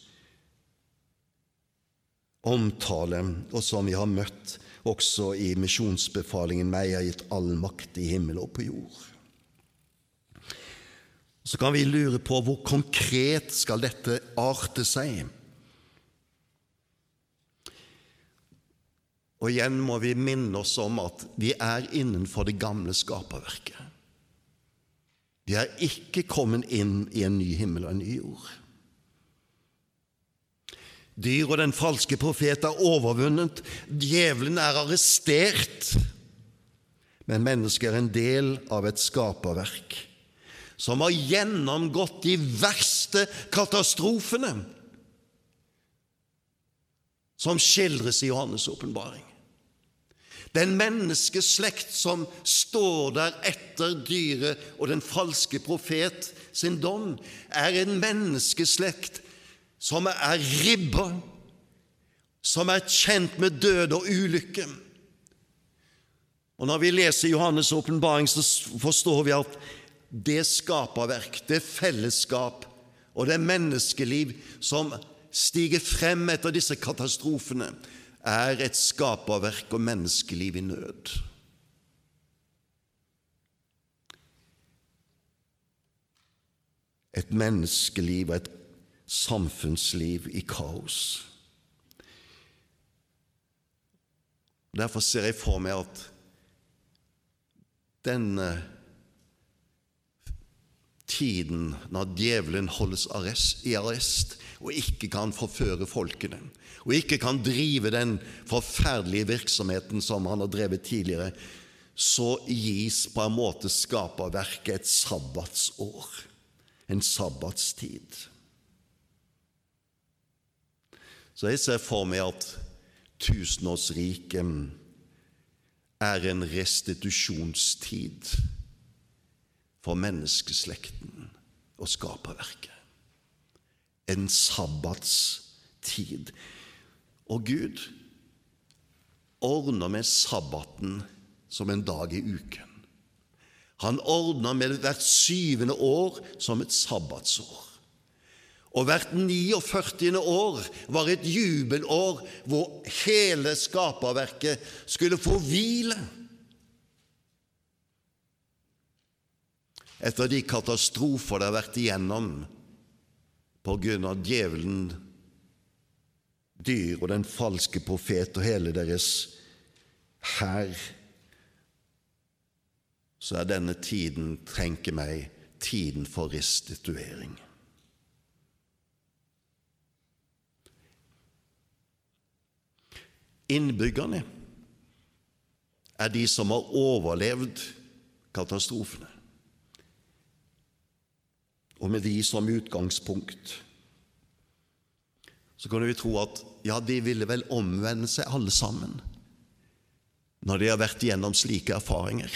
Speaker 1: omtaler, og som vi har møtt også i misjonsbefalingen 'Meg har gitt all makt i himmel og på jord'. Så kan vi lure på hvor konkret skal dette arte seg? Og igjen må vi minne oss om at vi er innenfor det gamle skaperverket. Vi er ikke kommet inn i en ny himmel og en ny jord. Dyr og den falske profet er overvunnet, djevelen er arrestert, men mennesket er en del av et skaperverk som har gjennomgått de verste katastrofene som skildres i Johannes' åpenbaring. Den menneskeslekt som står der etter dyret og den falske profet sin dom, er en menneskeslekt som er ribba, som er kjent med død og ulykke. Og Når vi leser Johannes' åpenbaring, så forstår vi at det skaperverk, det fellesskap og det menneskeliv som stiger frem etter disse katastrofene, er et skaperverk og menneskeliv i nød. Et menneskeliv og et samfunnsliv i kaos. Derfor ser jeg for meg at denne tiden når djevelen holdes arrest, i arrest og ikke kan forføre folkene, og ikke kan drive den forferdelige virksomheten som han har drevet tidligere, så gis på en måte skaperverket et sabbatsår, en sabbatstid. Så jeg ser for meg at tusenårsriket er en restitusjonstid for menneskeslekten og skaperverket. En sabbatstid. Og Gud ordner med sabbaten som en dag i uken. Han ordner med hvert syvende år som et sabbatsår. Og hvert 49. år var et jubelår hvor hele skaperverket skulle få hvile. Etter de katastrofer det har vært igjennom på grunn av djevelen dyr og den falske profet og hele deres hær, så er denne tiden, trenker meg, tiden for restituering. Innbyggerne er de som har overlevd katastrofene, og med de som utgangspunkt så kunne vi tro at ja, de ville vel omvende seg alle sammen når de har vært igjennom slike erfaringer.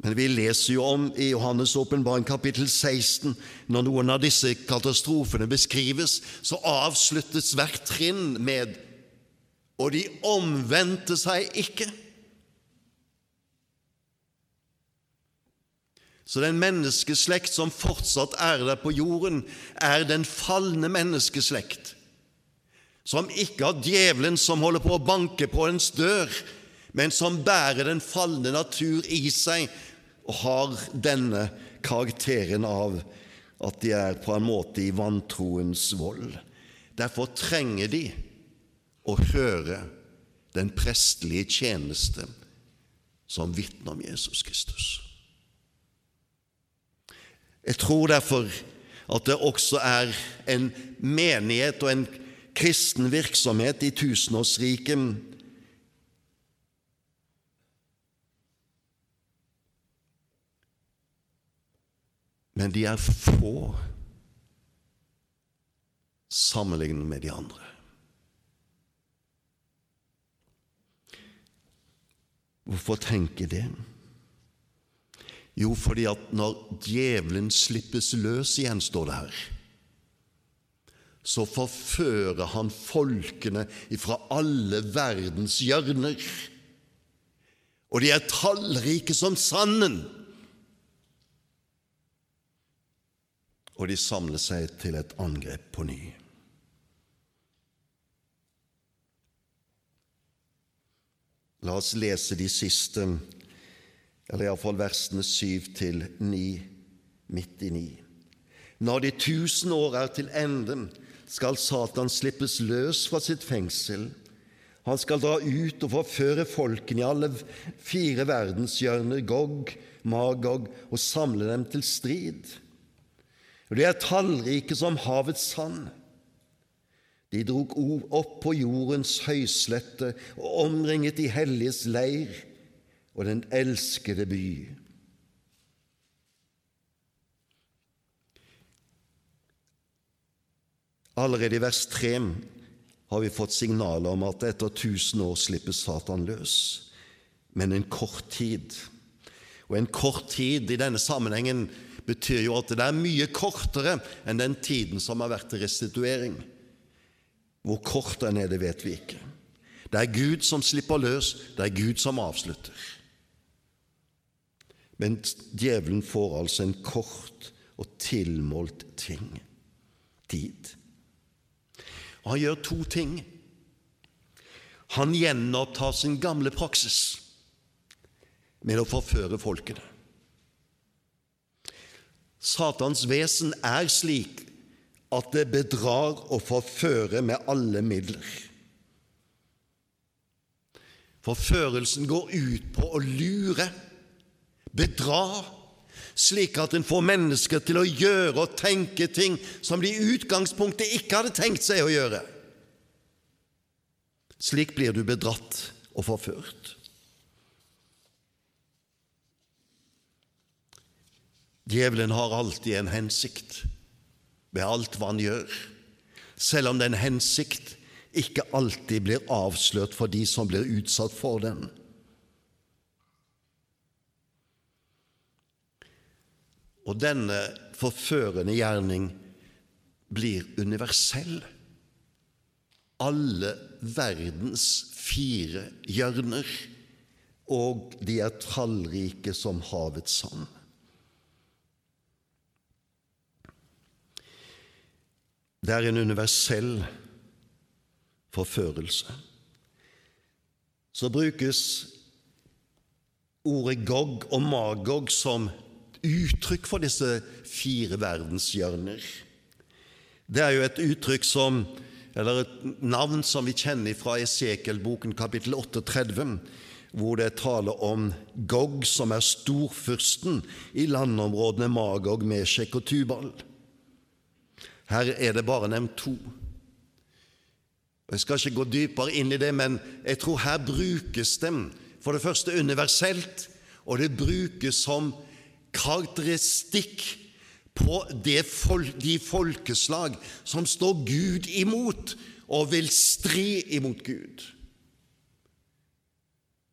Speaker 1: Men vi leser jo om i Johannes' åpenbaring kapittel 16 når noen av disse katastrofene beskrives, så avsluttes hvert trinn med Og de omvendte seg ikke. Så den menneskeslekt som fortsatt er der på jorden, er den falne menneskeslekt, som ikke har djevelen som holder på å banke på ens dør, men som bærer den falne natur i seg og har denne karakteren av at de er på en måte i vantroens vold. Derfor trenger de å høre den prestelige tjeneste som vitner om Jesus Kristus. Jeg tror derfor at det også er en menighet og en kristen virksomhet i tusenårsriket Men de er få sammenlignet med de andre. Hvorfor tenke det? Jo, fordi at når djevelen slippes løs igjen, står det her, så forfører han folkene fra alle verdens hjørner. Og de er tallrike som sanden. Og de samler seg til et angrep på ny. La oss lese de siste eller iallfall versene syv til ni, midt i ni. Når de tusen år er til ende, skal Satan slippes løs fra sitt fengsel. Han skal dra ut og forføre folkene i alle fire verdenshjørner, Gog, Magog, og samle dem til strid. Og De er tallrike som havets sand. De drog opp på jordens høyslette og omringet de helliges leir og den elskede by. Allerede i vers 3 har vi fått signaler om at etter tusen år slippes Satan løs, men en kort tid. Og en kort tid i denne sammenhengen betyr jo at det er mye kortere enn den tiden som har vært til restituering. Hvor kort den er, det vet vi ikke. Det er Gud som slipper løs, det er Gud som avslutter. Men djevelen får altså en kort og tilmålt ting, tid. Og han gjør to ting. Han gjenopptar sin gamle praksis med å forføre folkene. Satans vesen er slik at det bedrar og forfører med alle midler. Forførelsen går ut på å lure, bedra, slik at en får mennesker til å gjøre og tenke ting som de i utgangspunktet ikke hadde tenkt seg å gjøre. Slik blir du bedratt og forført. Djevelen har alltid en hensikt ved alt hva han gjør, selv om den hensikt ikke alltid blir avslørt for de som blir utsatt for den. Og denne forførende gjerning blir universell. Alle verdens fire hjørner, og de er tallrike som havets sand. Det er en universell forførelse. Så brukes ordet Gog og Magog som uttrykk for disse fire verdenshjørner. Det er jo et uttrykk som, eller et navn som vi kjenner fra Esekiel-boken kapittel 38, hvor det taler om Gog, som er storfyrsten i landområdene Magog, Meshek og Tubal. Her er det bare nevnt to. Jeg skal ikke gå dypere inn i det, men jeg tror her brukes dem for det første universelt, og det brukes som karakteristikk på folk, de folkeslag som står Gud imot og vil stri imot Gud.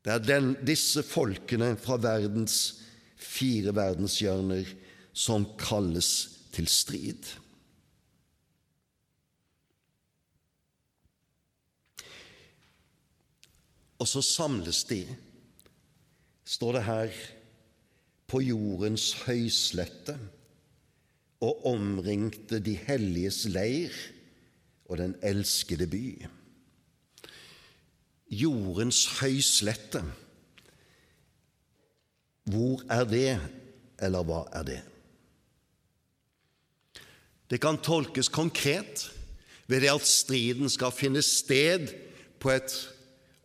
Speaker 1: Det er den, disse folkene fra verdens fire verdenshjørner som kalles til strid. Og så samles de, står det her, på jordens høyslette og omringte de helliges leir og den elskede by. Jordens høyslette, hvor er det, eller hva er det? Det kan tolkes konkret ved det at striden skal finne sted på et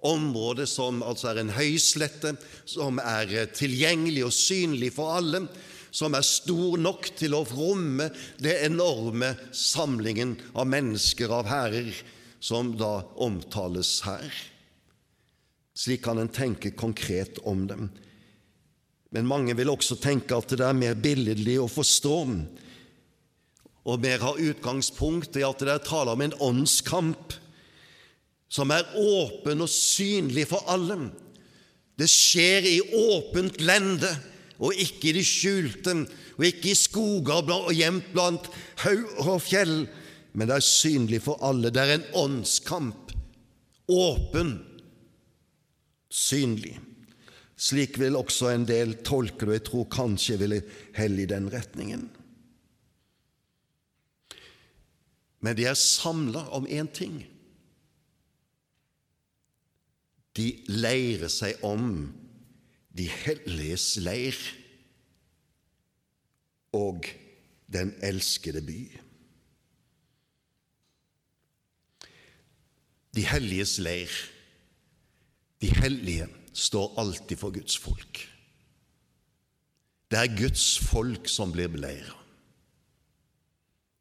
Speaker 1: område som altså er en høyslette, som er eh, tilgjengelig og synlig for alle, som er stor nok til å romme det enorme samlingen av mennesker, av herrer, som da omtales her. Slik kan en tenke konkret om dem. Men mange vil også tenke at det er mer billedlig å forstå, og mer har utgangspunkt i at det er tale om en åndskamp som er åpen og synlig for alle. Det skjer i åpent lende og ikke i det skjulte, og ikke i skoger og gjemt blant haug og fjell, men det er synlig for alle. Det er en åndskamp. Åpen, synlig. Slik vil også en del tolke det, og jeg tror kanskje ville helle i den retningen. men de er samla om én ting. De leirer seg om de helliges leir og den elskede by. De helliges leir, de hellige, står alltid for Guds folk. Det er Guds folk som blir beleira.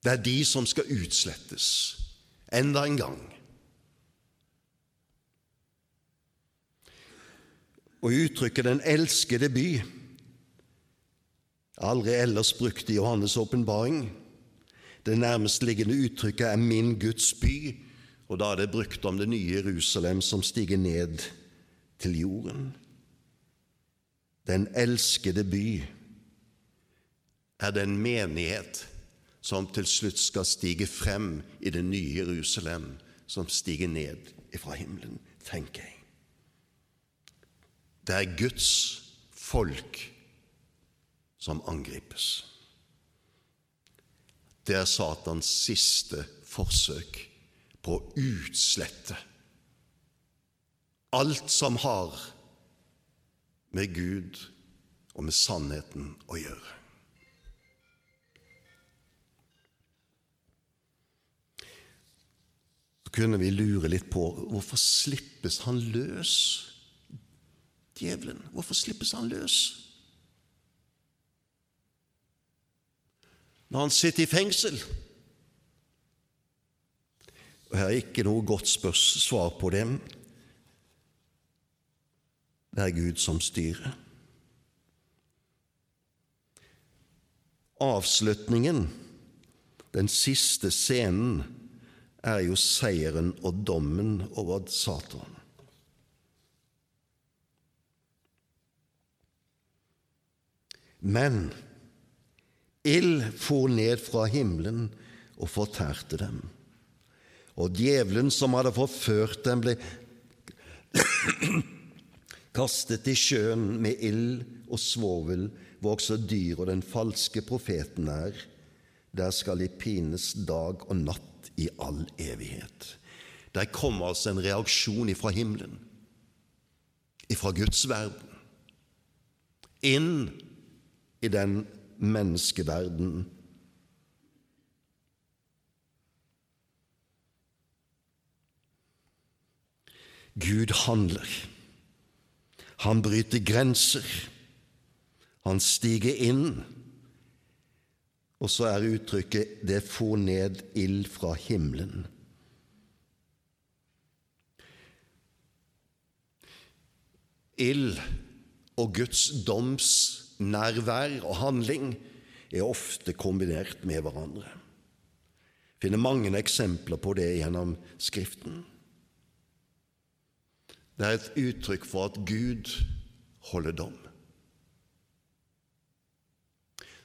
Speaker 1: Det er de som skal utslettes enda en gang. Og uttrykket 'den elskede by' aldri ellers brukt i Johannes' åpenbaring. Det nærmestliggende uttrykket er 'min Guds by', og da er det brukt om det nye Jerusalem som stiger ned til jorden. Den elskede by er den menighet som til slutt skal stige frem i det nye Jerusalem, som stiger ned fra himmelen, tenker jeg. Det er Guds folk som angripes. Det er Satans siste forsøk på å utslette alt som har med Gud og med sannheten å gjøre. Så kunne vi lure litt på hvorfor slippes han løs, djevelen? Hvorfor slippes han løs? Når han sitter i fengsel? Og Her er ikke noe godt svar på dem. Det er Gud som styrer. Avslutningen, den siste scenen, er jo seieren og dommen over Satan. Men ild for ned fra himmelen og fortærte dem. Og djevelen som hadde forført dem, ble kastet i sjøen med ild og svovel, hvor også dyr og den falske profeten er. Der skal de pines dag og natt i all evighet. Der kommer altså en reaksjon ifra himmelen, ifra Guds verden, inn i den menneskeverden. Gud handler. Han bryter grenser. Han stiger inn. Og så er uttrykket 'det for ned ild fra himmelen'. Ild og Guds doms nærvær og handling er ofte kombinert med hverandre. Jeg finner mange eksempler på det gjennom Skriften. Det er et uttrykk for at Gud holder dom.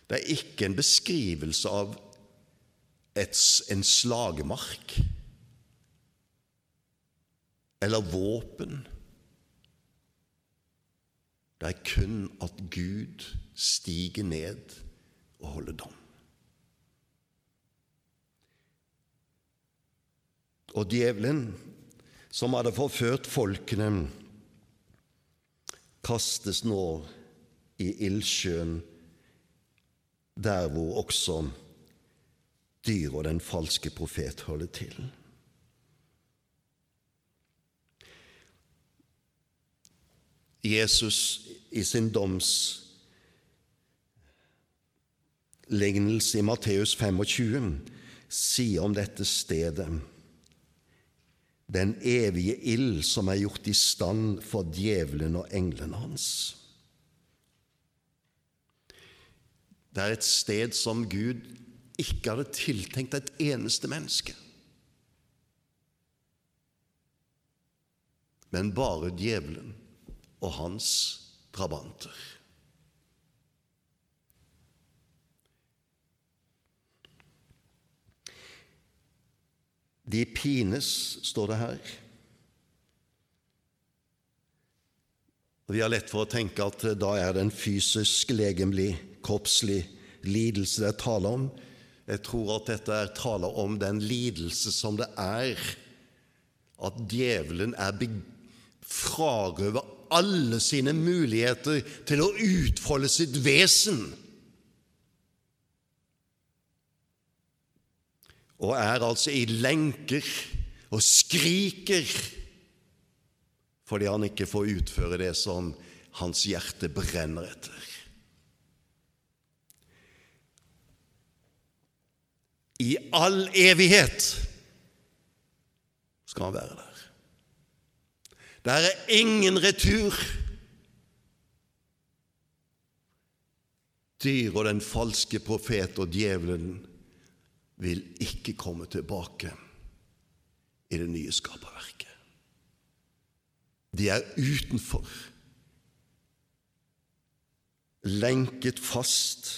Speaker 1: Det er ikke en beskrivelse av et, en slagmark eller våpen. Det er kun at Gud stiger ned og holder dom. Og djevelen, som hadde forført folkene, kastes nå i ildsjøen, der hvor også dyr og den falske profet holder til. Jesus i sin domslignelse i Matteus 25 sier om dette stedet den evige ild som er gjort i stand for djevelen og englene hans. Det er et sted som Gud ikke hadde tiltenkt et eneste menneske. Men bare djevelen og hans drabanter. De pines, står det her. Vi har lett for å tenke at da er det en fysisk, legemlig, kroppslig lidelse det er tale om, Jeg tror at dette er tale om den lidelse som det er at djevelen er frarøvet alle sine muligheter til å utfolde sitt vesen. Og er altså i lenker og skriker fordi han ikke får utføre det som hans hjerte brenner etter. I all evighet skal han være der. Der er ingen retur. Dyr og den falske profet og djevelen vil ikke komme tilbake i det nye skaperverket. De er utenfor, lenket fast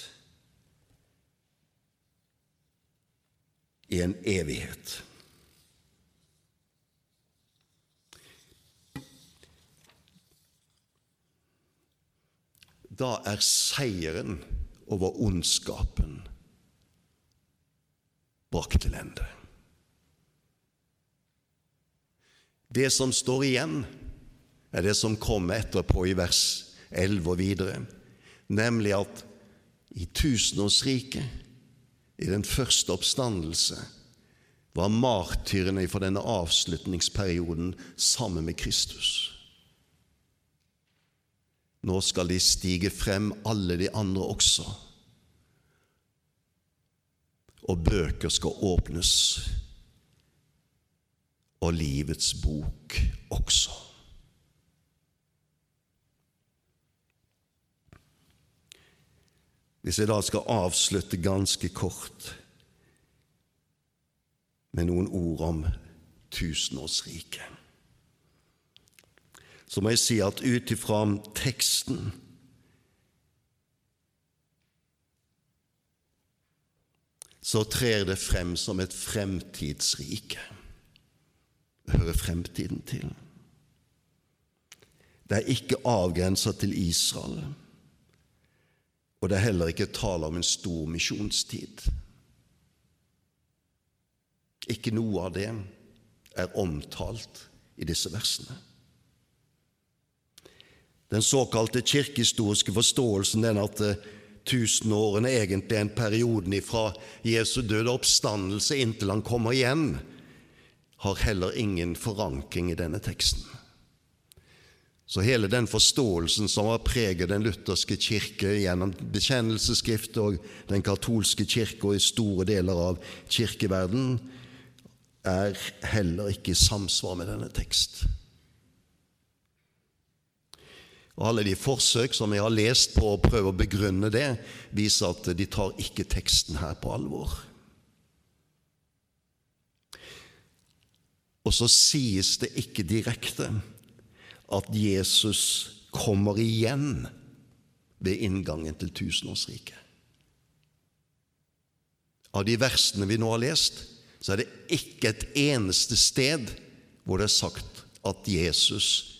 Speaker 1: i en evighet. Da er seieren over ondskapen brakt til ende. Det som står igjen, er det som kommer etterpå i vers 11 og videre, nemlig at i tusenårsriket, i den første oppstandelse, var martyrene for denne avslutningsperioden sammen med Kristus. Nå skal de stige frem, alle de andre også. Og bøker skal åpnes, og livets bok også. Hvis jeg da skal avslutte ganske kort med noen ord om tusenårsriket så må jeg si at ut ifra teksten så trer det frem som et fremtidsrike. Hører fremtiden til. Det er ikke avgrensa til Israel, og det er heller ikke tale om en stor misjonstid. Ikke noe av det er omtalt i disse versene. Den såkalte kirkehistoriske forståelsen den at eh, tusenårene egentlig er en perioden fra Jesu døde oppstandelse inntil han kommer igjen, har heller ingen forankring i denne teksten. Så hele den forståelsen som har preget den lutherske kirke gjennom bekjennelsesskriftet og den katolske kirke og i store deler av kirkeverden, er heller ikke i samsvar med denne tekst. Og Alle de forsøk som jeg har lest på å prøve å begrunne det, viser at de tar ikke teksten her på alvor. Og så sies det ikke direkte at Jesus kommer igjen ved inngangen til tusenårsriket. Av de versene vi nå har lest, så er det ikke et eneste sted hvor det er sagt at Jesus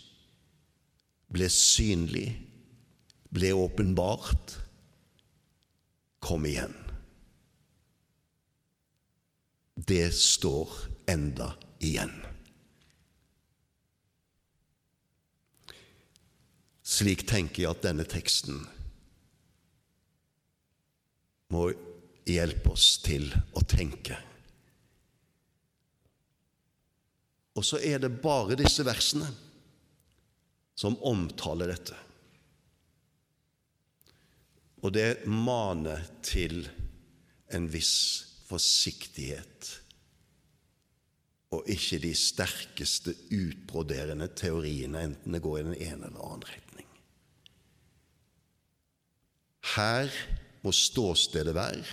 Speaker 1: ble synlig, ble åpenbart, kom igjen. Det står enda igjen. Slik tenker jeg at denne teksten må hjelpe oss til å tenke. Og så er det bare disse versene som omtaler dette. Og det maner til en viss forsiktighet og ikke de sterkeste utbroderende teoriene, enten det går i den ene eller annen retning. Her må ståstedet være,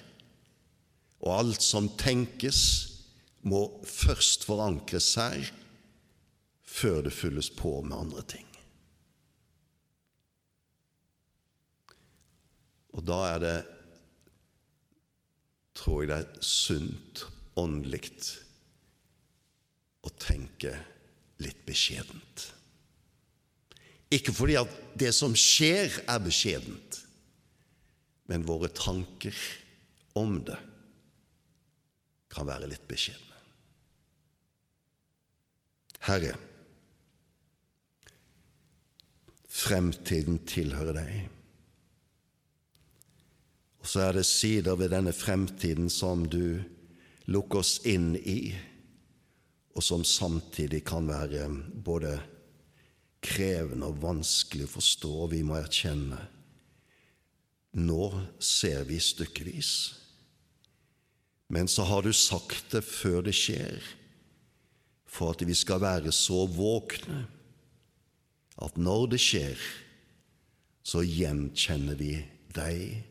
Speaker 1: og alt som tenkes, må først forankres her, før det fylles på med andre ting. Og da er det, tror jeg det er sunt åndelig å tenke litt beskjedent. Ikke fordi at det som skjer, er beskjedent, men våre tanker om det kan være litt beskjedne. Herre, fremtiden tilhører deg. Og så er det sider ved denne fremtiden som du lukker oss inn i, og som samtidig kan være både krevende og vanskelig å forstå. Vi må erkjenne nå ser vi stykkevis. Men så har du sagt det før det skjer, for at vi skal være så våkne at når det skjer, så gjenkjenner vi deg